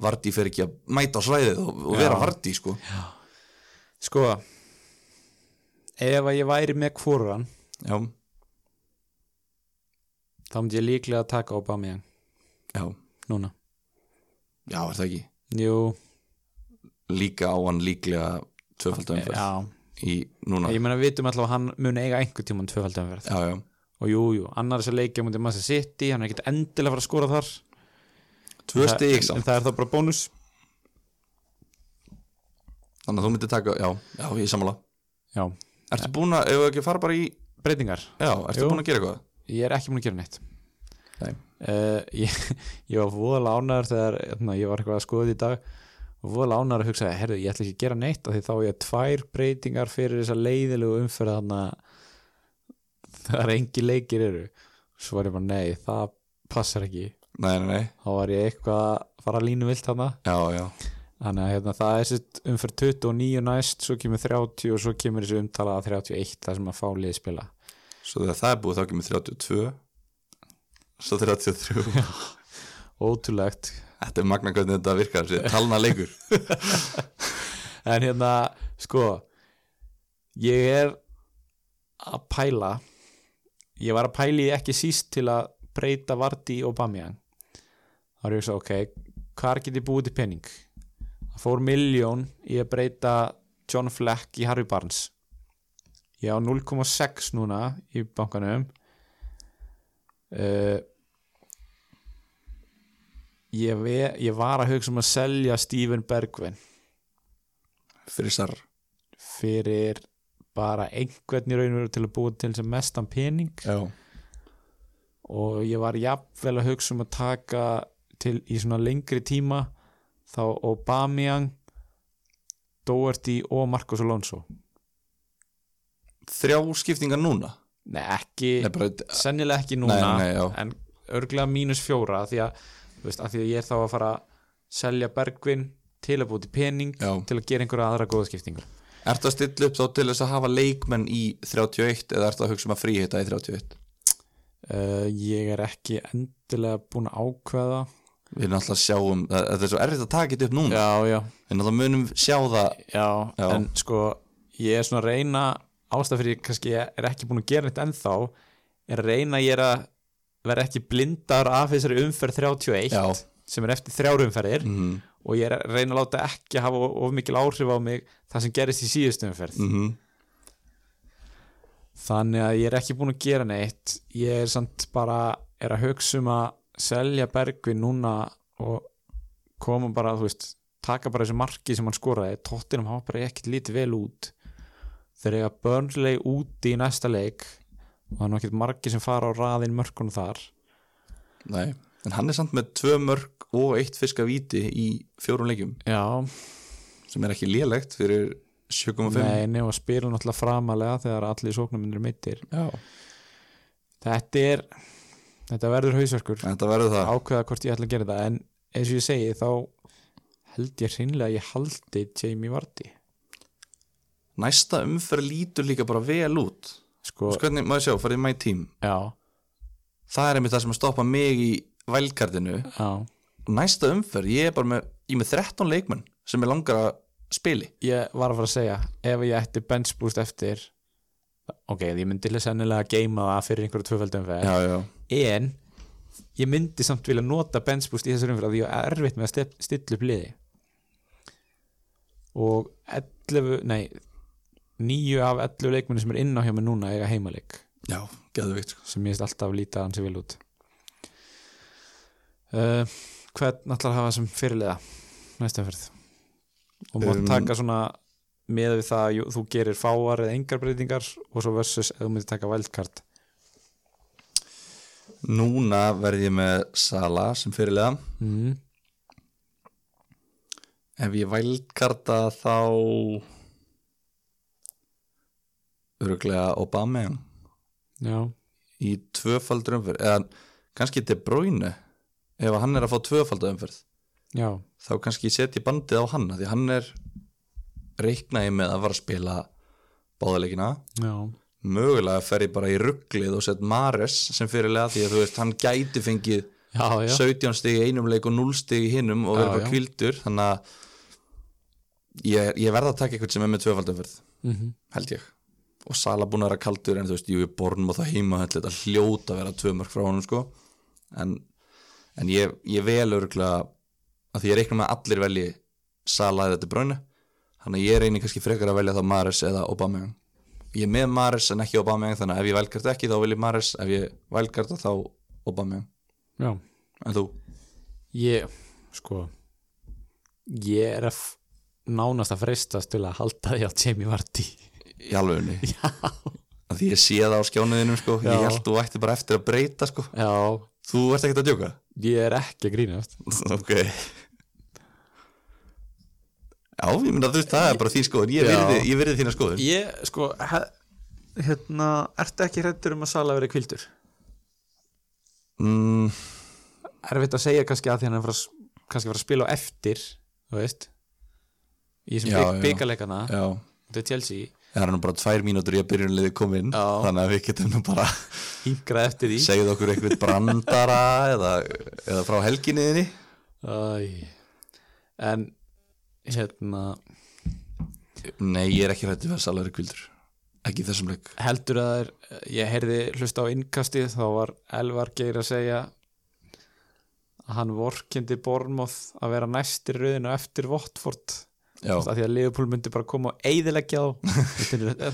Vardí fer ekki að mæta á svæðið og, og vera Já. Vardí sko. Sko ef að ég væri með hvoran já, þá myndi ég líklega að taka Aubameyang. Já, núna. Já, er það ekki? Jú, líka á hann líklega tvöfaldumferð já í núna. Ég meina við vitum alltaf að hann muni eiga einhver tímann tvöfaldumverð já, já, og jú, jú, annar þess að leikja mútið maður City, hann er ekkert endilega að fara að skora þar. Tvö stig en samt það er þá bara bónus. Þannig að þú myndir taka, já, já, ég sammála. Já, ertu búin að, ef við ekki fara bara í breytingar? Já, ertu Jú. búin að gera eitthvað? Ég er ekki múin að gera neitt. Nei. uh, ég, ég var voðalega ánæður þegar hérna, ég var eitthvað að skoða þetta í dag og voðalega ánæður að hugsa, herðu, ég ætla ekki að gera neitt af því þá er ég tvær breytingar fyrir þessa leiðilegu umferð þannig það er engi leikir eru. Svo var ég bara, nei, það passar ekki. Nei, nei, nei, þá var ég eitthvað að fara að línu vilt já þannig að hérna, það er sitt umferð 29 næst, svo kemur 30 og svo kemur þessi umtala að 31 það sem að fá liði spila. Svo þegar það er búið þá kemur 32 svo 33 ótrúlegt þetta er magna hvernig þetta virkar þessi talna leikur. En hérna, sko ég er að pæla ég var að pæli ekki síst til að breyta Vardí og Bamian þá er ég að segja, ok hvar get ég búið til pening? Það fór miljón í að breyta John Fleck í Harry Barnes. Ég á 0,6 núna í bankanum. Uh, ég, ve, ég var að hugsa um að selja Steven Bergvin. Fyrir sar. Fyrir bara einhvern í raun og veru til að búa til sem mestan pening. Já, og ég var jafnvel að hugsa um að taka til í svona lengri tíma þá Aubameyang Doherty og Marcos Alonso. Þrjá skiptingar núna? Nei, ekki, Nei, bara, sennilega ekki núna Nei, nei, en örglega mínus fjóra því að, veist, að því að ég er þá að fara að selja Bergvin til að búa til pening Já. til að gera einhverja aðra góða skiptingu. Ertu að stilla upp þá til þess að hafa leikmenn í 31 eða ertu að hugsa um að fríhita í 31 uh, ég er ekki endilega búin að ákveða. Við erum alltaf að sjá um, þetta er svo erfitt að taka þetta upp núna. Já, já, en alltaf munum sjá það. Já, Já. en sko ég er svona að reyna ástæð fyrir ég kannski er ekki búin að gera neitt ennþá er að reyna ég er að vera ekki blindar af þessari umferð 31 Já. sem er eftir þrjár umferðir mm og ég að reyna að láta ekki hafa of mikil áhrif á mig það sem gerist í síðustu umferð. -hmm. þannig að ég er ekki búin að gera neitt. Ég er samt bara er að hugsa um að selja Bergvin núna og koma bara, þú veist taka bara þessu marki sem hann skoraði. Tóttinum hafa bara ekkert lítið vel út. Þeir eiga Burnley úti í næsta leik og það er ekkert marki sem fara á raðin mörkunum þar. Nei, en hann er samt með tvö mörg og eitt fiska víti í fjórum leikjum. Já, sem er ekki lélegt fyrir 7,5 nei, nefn að spila náttúrulega framalega þegar allir sóknum er meittir Já, þetta er þetta verður hausverkur. Þetta verður það. Ákveða hvort ég ætla að gera þetta en eins og ég segi þá held ég hreinlega að ég haldi Jamie Vardy. Næsta umferð lítur líka bara vel út sko, hvernig, maður sjá, farið my team. Já, Það er einmitt það sem að stoppa mig í vælkartinu Næsta umferð, ég er bara með, ég er með 13 leikmenn sem er langar að spili ég var að fara að segja ef ég ætti bench boost eftir ok, ég myndi sennilega geima það fyrir einhverju tvöfaldum en ég myndi samt vilja nota benchboost í þessar umfyrir að ég er erfitt með að stilla upp liði. Og 11, nei 9 af 11 leikmenni sem er inn á hjá mig núna eiga heimaleik. Já, geðveikt sko. sem ég veist alltaf líta hans vel út. Uh, hvern ætlar að hafa sem fyrirlega næsta ferð og mátt Um, taka svona með við það að þú gerir fáar eða engar breytingar og svo versus ef þú myndir taka wildcard. Núna verð ég með Sala sem fyrirlega mm. Ef ég vælkarta þá öruglega Obama já, í tvöfaldur umferð eða kannski De Bruyne ef hann er að fá tvöfaldur umferð já, þá kannski setja bandið á hann því hann er reiknaði með að fara að spila báðaleikina já. Mögulega fer ég bara í rugglið og sett Mares sem fyrirlega því að þú veist hann gæti fengið já, já, 17 stig í einum leik og 0 stig í hinnum og verður bara kvildur þannig að ég, ég verða að taka eitthvað sem er með tvöfaldumferð mm held ég og Sala búin að vera kaldur en þú veist, ég bornum og það heima þetta hljóta að vera tvö mörg frá honum sko. En, en ég, ég vel örgulega að því ég reikna með að allir velji Sala eða þetta brönu þannig að ég reyni kannski frekar að velja þá Mares eða Aubameyang. Ég er með Mares en ekki Aubameyang þannig að ef ég velkart ekki þá vil ég Mares ef ég velkart þá Aubameyang. Já. En þú? ég, sko ég er nánast að freistast til að halda því að Jamie Vardy í alvegunni því ég sé það á skjánuðinum sko. Ég held þú ætti bara eftir að breyta sko. Þú ert ekkert að djóka? Ég er ekki að grínast. Ok. Já, ég myndi að þú veist það er bara þín skoðun. Ég ég virði þína skoðun. Ég, sko hérna, ertu ekki hrættur um að Sala verið kvildur? mm, erfitt að segja kannski að því hann er kannski að fara að spila á eftir þú veist. Þessum Já, bygg, já, þetta er Chelsea, það er nú bara tvær mínútur í að byrjunliði komin Já. þannig að við getum nú bara hingrað eftir því. segið okkur eitthvað brandara eða, eða frá helginniðinni. En hérna nei, ég er ekki hrætti við að salari kvildur ekki þessum leik. heldur að það er, ég heyrði hlusta á innkastið þá var Elvar Geir að segja að hann vorkindi Bormoth að vera næstir rauðinu eftir Votford að því að Liverpool myndi bara koma og eyðileggja þá. Þeir eru-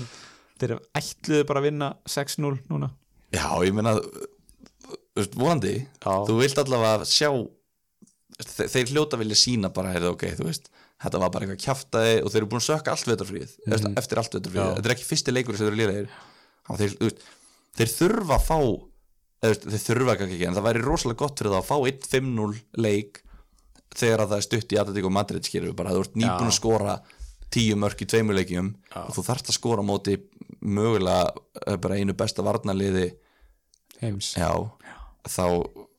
þeir eru ætluðu bara að vinna 6-0 núna. Já, ég meina vonandi þú vilt allavega sjá þe þeir hljóta vilja sína bara heyrðu, ok, þú veist, þetta var bara eitthvað kjaftaði og þeir eru búin að sökka allt vetarfríð mm eftir allt vetarfríð, Já. þetta er ekki fyrsti leikur sem þeir eru lýraðir þeir, þeir þurfa að fá þeir þurfa kannski ekki, en það væri rosalega gott fyrir það að fá 1-5-0 leik þegar að það er stutt í Atletico Madrid skilur við bara, þú ert nýbúin Já. að skora tíu mörk í tveimur leikjum Já. og þú þarft að skora móti mögulega eh, bara einu besta varnarliði heims. Já, þá,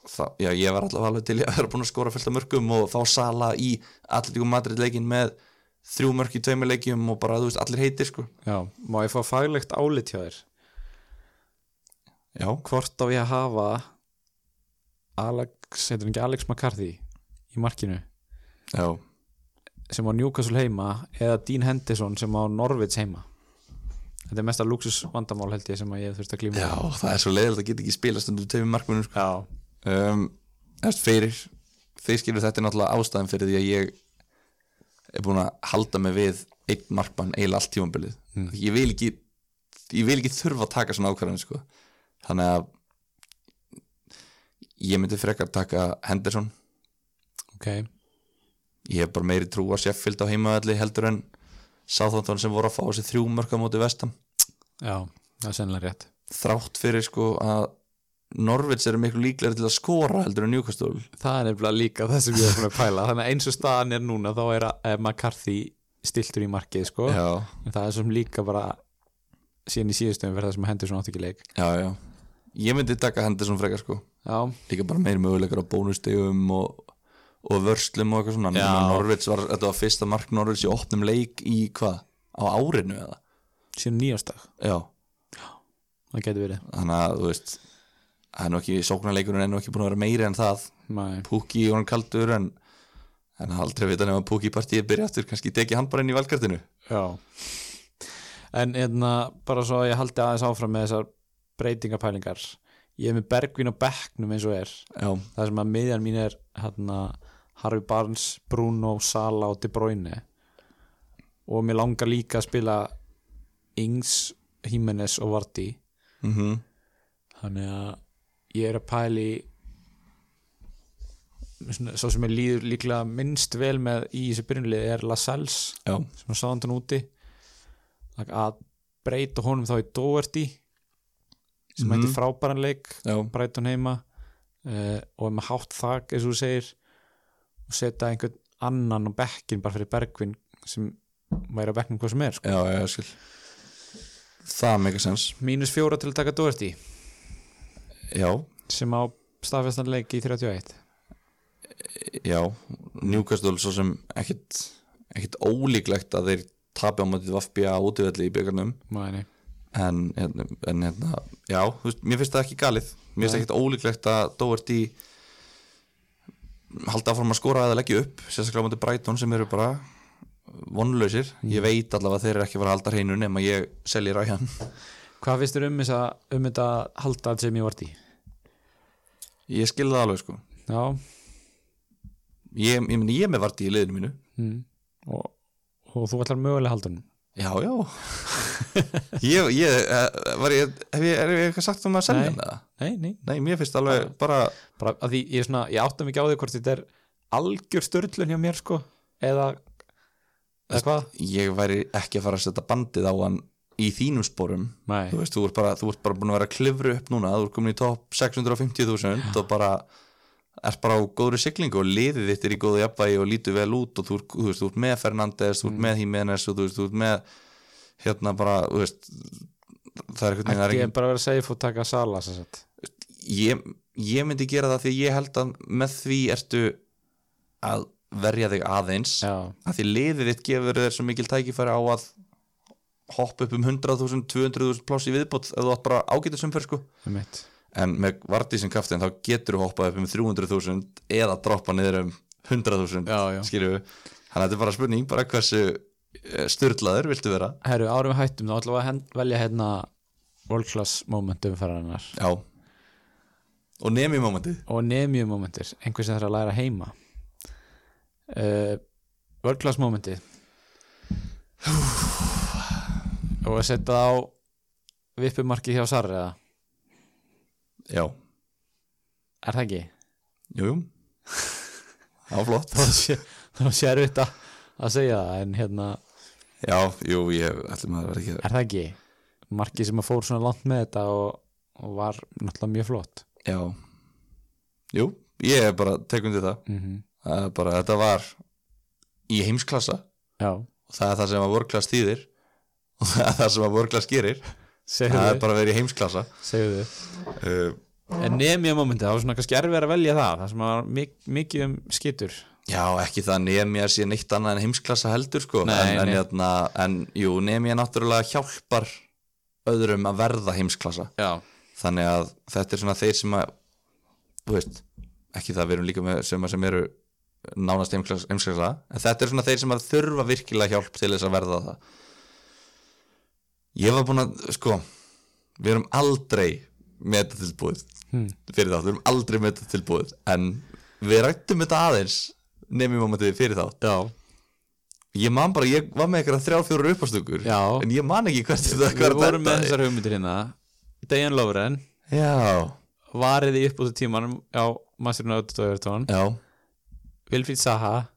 þá já, ég var allavega alveg til að vera búin að skora fullt af mörgum og fá Sala í Atletico Madrid leikin með þrjú mörk í tveimur leikjum og bara, þú veist, allir heitir sko. Já, má ég fá faglegt álit hjá þér? Já, hvort á ég að hafa Alex, heitir hann ekki Alex McCarthy í markinu. Já, sem á Newcastle heima eða Dean Henderson sem á Norwich heima. Þetta er mesta luxus vandamál held ég sem að ég þurft að glíma já, það er svo leiðilegt að geta ekki spilast undir tveimur markmunum sko. um, eftir fyrir þeir skilur þetta er náttúrulega ástæðan fyrir því að ég er búin að halda mig við einn markmann eiginlega allt tímabilið. Mm. ég vil ekki ég vil ekki þurfa að taka svona ákvarðan sko. þannig að ég myndi frekar taka Henderson ok. Ég hef bara meiri trú að Sheffield á heimavalli heldur en Southampton sem voru að fá þessi þrjú mörka móti vestam já, það er sennilega rétt. Þrátt fyrir sko að Norvits eru miklu líklega til að skora heldur en Newcastle. Það er nefnilega líka það sem ég er búin að pæla. Þannig að eins og staðan er núna þá er að McCarthy stiltur í markið sko. Já, en það er sem líka bara síðan í síðustöðum verða sem hendur svona átt ekki leik. Já, já. Ég myndi taka Henderson frekar sko. Já, líka bara meiri möguleikar á bónustegum og, og vörslum og eitthvað svona. Norvits var, þetta var fyrsta mark Norvits í opnum leik í hvað, á árinu eða? Síðan nýjastag já, það getur verið. Þannig að þú veist það er nú ekki, sóknarleikurinn er nú ekki búin að vera meiri en það. Nei. Pukki og hann kaldur en en aldrei vita nefn að Pukki partíið byrja aftur kannski teki hann bara inn í valkartinu. Já. En hérna, bara svo að ég haldi aðeins áfram með þessar breytingapælingar. Ég er með Bergvin og Becknum eins og er. Já, það sem að miðjan mín er hérna, Harvey Barnes, Bruno, Sala og De Bruyne. Og mér langar líka að spila Ings, Jimenez og Vardy. Mhm. Þannig að ég er að pæli svo sem ég líður líklega minnst vel með í þessu byrjunlið er Lascelles sem að sá hann úti. Að- breyta honum þá í Doherty sem Mhm. hætti frábæran leik já, Brighton heima. Uh, og er með hátt þak eins og þú segir og setja einhvern annan á bekkin bara fyrir Bergvin sem væri á bekknum hvað sem er sko. já, já, skil. Það make sense. Mínus fjóra til að taka Doherty. Já, sem á staðfestan leik í 31 já, Newcastle svo sem ekkit ekkit ólíklegt að þeir tapi á mótið Vafbja útivelli í byggarnum en, en, en hérna, já, þú veist, mér finnst það ekki galið. Mér finnst Nei. ekkit ólíklegt að Doherty halda áfram að skora eða leggja upp sérstaklega á móti Brighton sem eru bara vonlausir, ég veit allavega að þeir eru ekki að fara að halda hreinu nema ég selji ræjan hvað finnst þér um, um þetta halda sem ég vart í ég skilði það alveg sko. Já. Ég, ég, ég er með vart í liðinu mínu. Mm. og, og þú ætlar mögulega að halda hann já, já. Ég, ég, eh, var ég hef ég, er ég eitthvað sagt um að selja Nei. hann eða? nei, nei, nei, mér finnst alveg bara bara að því ég, er svona, ég átta mikið á því hvort þetta er algjör störlun hjá mér sko. Eða, eða hvað? ég væri ekki að fara að setja bandið á hann í þínum sporum. Nei, þú veist, þú ert bara, þú ert bara búin að vera að klifru upp núna, þú ert komin í topp 650.000 og bara er bara á góðri siglingu og liðið þitt er í góðu jafnvægi og lítur vel út og þú, þú veist, þú ert með Fernandes, þú ert með Jimenez og þú veist, þú ert með hérna bara, þú veist það er það er ekki ekki bara vera safe og taka sala sem sagt. ég, ég myndi gera það því ég held að með því ertu að verja þig aðeins já, að því liðið þitt gefur þér svo mikil tækifæri á að hoppa upp um 100.000, 200.000 pláss í viðbót ef þú átt bara ágætisumferð sko. Um mitt en með Vardí sem kaftin þá getur þú hoppað upp um 300.000 eða droppa niður um 100.000 Já, já. skilju þannig að þetta er bara spurning bara hversu eh, sturlaður viltu vera? Herru, árum hættum þá hen- velja hérna world class moment umferðarinnar. Já. Og nemi momentið? Og nemiu momentir, einhver sem þarf að læra heima. Uh, world class momenti og að setja á vippumarki hjá Sarri eða já, er það ekki? jú, jú. Það var flott. Þá sé, þá sé erfitt að segja það en hérna, já, jú, ég ætlum að vera ekki er það ekki? Marki sem að fór svona langt með þetta og, og var náttúrulega mjög flott. Já, jú, ég er bara tekundi það. Mm -hmm. það bara, þetta var í heimsklassa. Já, og það er það sem að workklass þýðir. Og það er það sem að workklass gerir segðu það er bara að vera í heimsklassa. Segðu þið uh, en nemiu momenti, það var svona kannski erfið að velja það það sem var mik mikið um skitur. Já, ekki það að sé neitt annað en heimsklassa heldur sko. Nei, en, en, nei. hérna, en jú, að náttúrulega hjálpar öðrum að verða heimsklassa. Já, þannig að þetta er svona þeir sem að þú veist, ekki það við erum líka með sem, sem eru nánast heimsklassa. En þetta er svona þeir sem að þurfa virkilega hjálp til þess að verða það ég var búin að sko, við erum aldrei með þetta tilbúið Hmm. fyrir þátt, við erum aldrei með þetta tilbúið en við rættum þetta aðeins nefnum momentið fyrir þátt. Já, ég man bara, ég var með eitthvað þrjár fjóru uppástökur en ég man ekki hvert þetta við vorum með þessar hugmyndir hérna. Dejan Lovren. Já, variði upp út tímanum á Master United og Everton já, Wilfried Zaha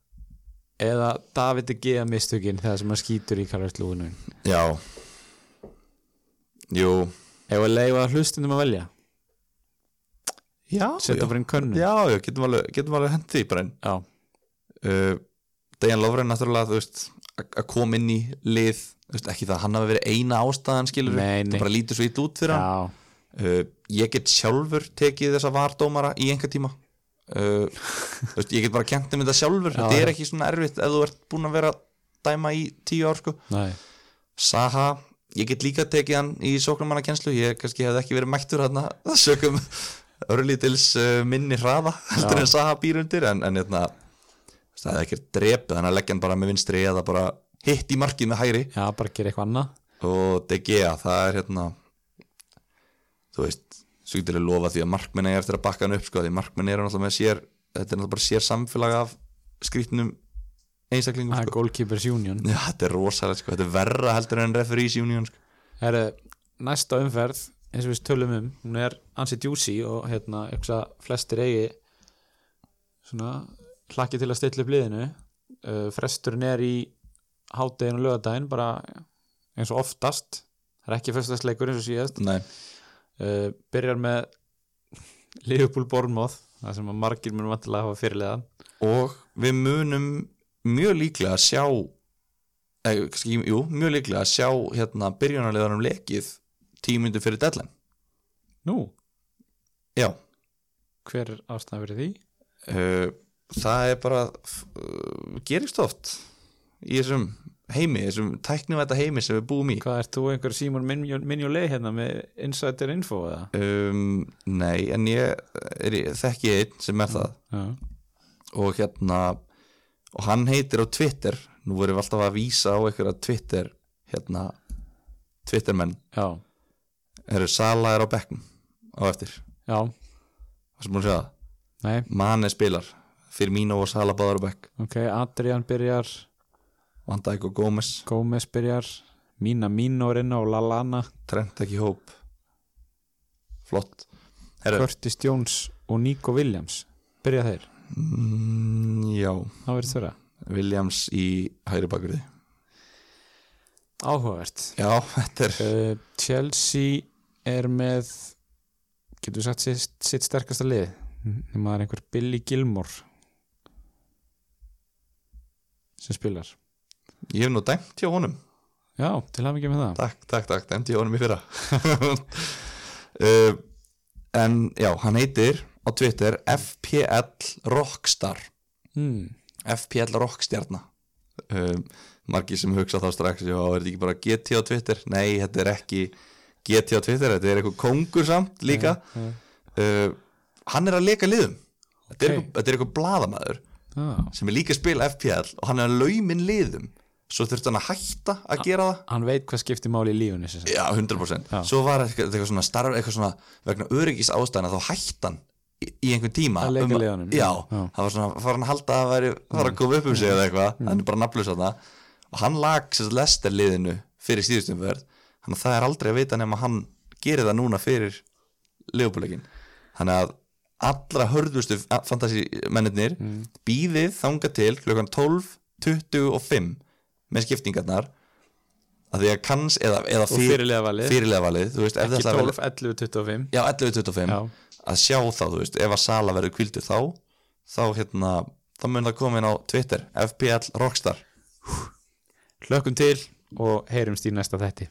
eða David Gea mistökin þegar sem hann skýtur í Karlast Lúinu já jú. Ef að leifa hlustundum að velja? Já, setja já, bara inn könnun. Já, já, getum alveg, getum alveg hent því bara inn. Já, uh, Dejan Lovren náttúrulega, þú veist að koma inn í lið veist, ekki það, að hann hafi verið eina ástæðan skilur það bara lítur svo ít út fyrir hann. Já, uh, ég get sjálfur tekið þessa vardómara í einhver tíma. Uh, veist, ég get bara kent um þetta sjálfur. Já, þetta er ekki svona erfitt ef þú ert búin að vera dæma í tíu ár sko. nei. Saha, ég get líka tekið hann í sóknumannakenslu, ég kannski hefði ekki verið mættur hann að sökum örlítils uh, minni hraða heldur en Saha býr undir. En, en hérna, það hefði ekki drepið hann. Að leggja hann bara með vinstri eða bara hitt í markið með hægri. Já, bara gera eitthvað annað. Og De Gea, það er hérna þú veist Svíktir er lofa því að markmenn er eftir að bakka hann upp sko, því markmenn er náttúrulega með sér þetta er náttúrulega bara sér samfélag af skrýtnum einstaklingum sko. Goalkeepers Union Já, þetta er rosalega, sko. þetta er verra heldur en referees union sko. Herru, næsta umferð eins og við tölum um, hún er ansi djúsi og hérna, flestir eigi svona hlakki til að stilla upp liðinu uh, fresturinn er í hádegin og lögadaginn bara eins og oftast það er ekki fyrstagsleikur eins og síðast Nei, uh, byrjar með Liverpool Bournemouth það sem að margir mun vantilega hafa fyrirleðan og við munum mjög líklega að sjá eða, kannski, jú, mjög líklega að sjá hérna byrjunarleðanum lekið tímyndu fyrir deadline. Nú, Já, hver er ástæðan fyrir því? uh, það er bara uh, gerist oft í þessum heimi, þessum tæknivæta heimi sem við búum í. Hvað ert þú einhver Simon Minjolei hérna með Insider Info eða? um, Nei, en ég, ég þekki einn sem er það. Já, og hérna og hann heitir á Twitter. Nú vorum við alltaf að vísa á einhverja Twitter hérna Twittermenn, já, eru Sala er á bekknum á eftir, já, það sem múin að segja það? Mane spilar, fyrir mín og Sala báðar á bekk, Ok, Adrian byrjar. Van Dijk og Gómez. Gómez byrjar. Mína Míno inna og Lallana Trent ekki hóp. Flott. Curtis Jones og Nico Williams. Byrja þeir, mm, já. Það verður þeirra Williams í hægri bakverði Áhugavert. Já, þetta er uh, Chelsea er með getur við sagt sitt, sitt sterkasta lið. Nema það er einhver Billy Gilmore sem spilar. Ég hef nú dæmt hjá honum. Já, til hafa ekki með það. Takk, takk, takk, dæmt hjá honum í fyrra. Uh, en já, hann heitir á Twitter FPL Rockstar. Hmm. FPL Rockstjarna. Um, margir sem hugsa þá strax já, er þetta ekki bara GT á Twitter? Nei, þetta er ekki GT á Twitter þetta er eitthvað kongur samt líka. Já, uh, hann er að leka liðum. Þetta, er eitthvað, þetta er eitthvað bladamæður já. sem er líka að spila FPL og hann er að laumin liðum. Svo þurfti hann að hætta að gera það. Hann veit hvað skiptir máli í lífunni sem sagt. já, 100% Já. svo var eitthvað, eitthvað svona starf eitthvað svona vegna öryggis ástæðina þá hætti hann í, einhvern tíma Að leika um liðunum, já, já. það var svona, var hann að halda að væri var að koma upp um sig eða eitthvað hann er bara nafnlaus þarna. Og hann lag sérst lester liðinu fyrir síðustumverð þannig að það er aldrei að vita nema hann gerir það núna fyrir leifbúleikin þannig að allra hörðustu fantasímennir mm. býðið þanga til klukkan 12.25 með skiptingarnar. Að því að kanns eða, eða Og fyrirliðavalið. fyrirliðavalið, þú veist, ef Ekki það ætlar að 12, 11, 25 já, 11.25 Já. Að sjá þá, þú veist, ef að Sala verður kvildur þá, þá hérna þá mun það koma inn á Twitter FPL Rockstar. Hlökkum til og heyrumst í næsta þætti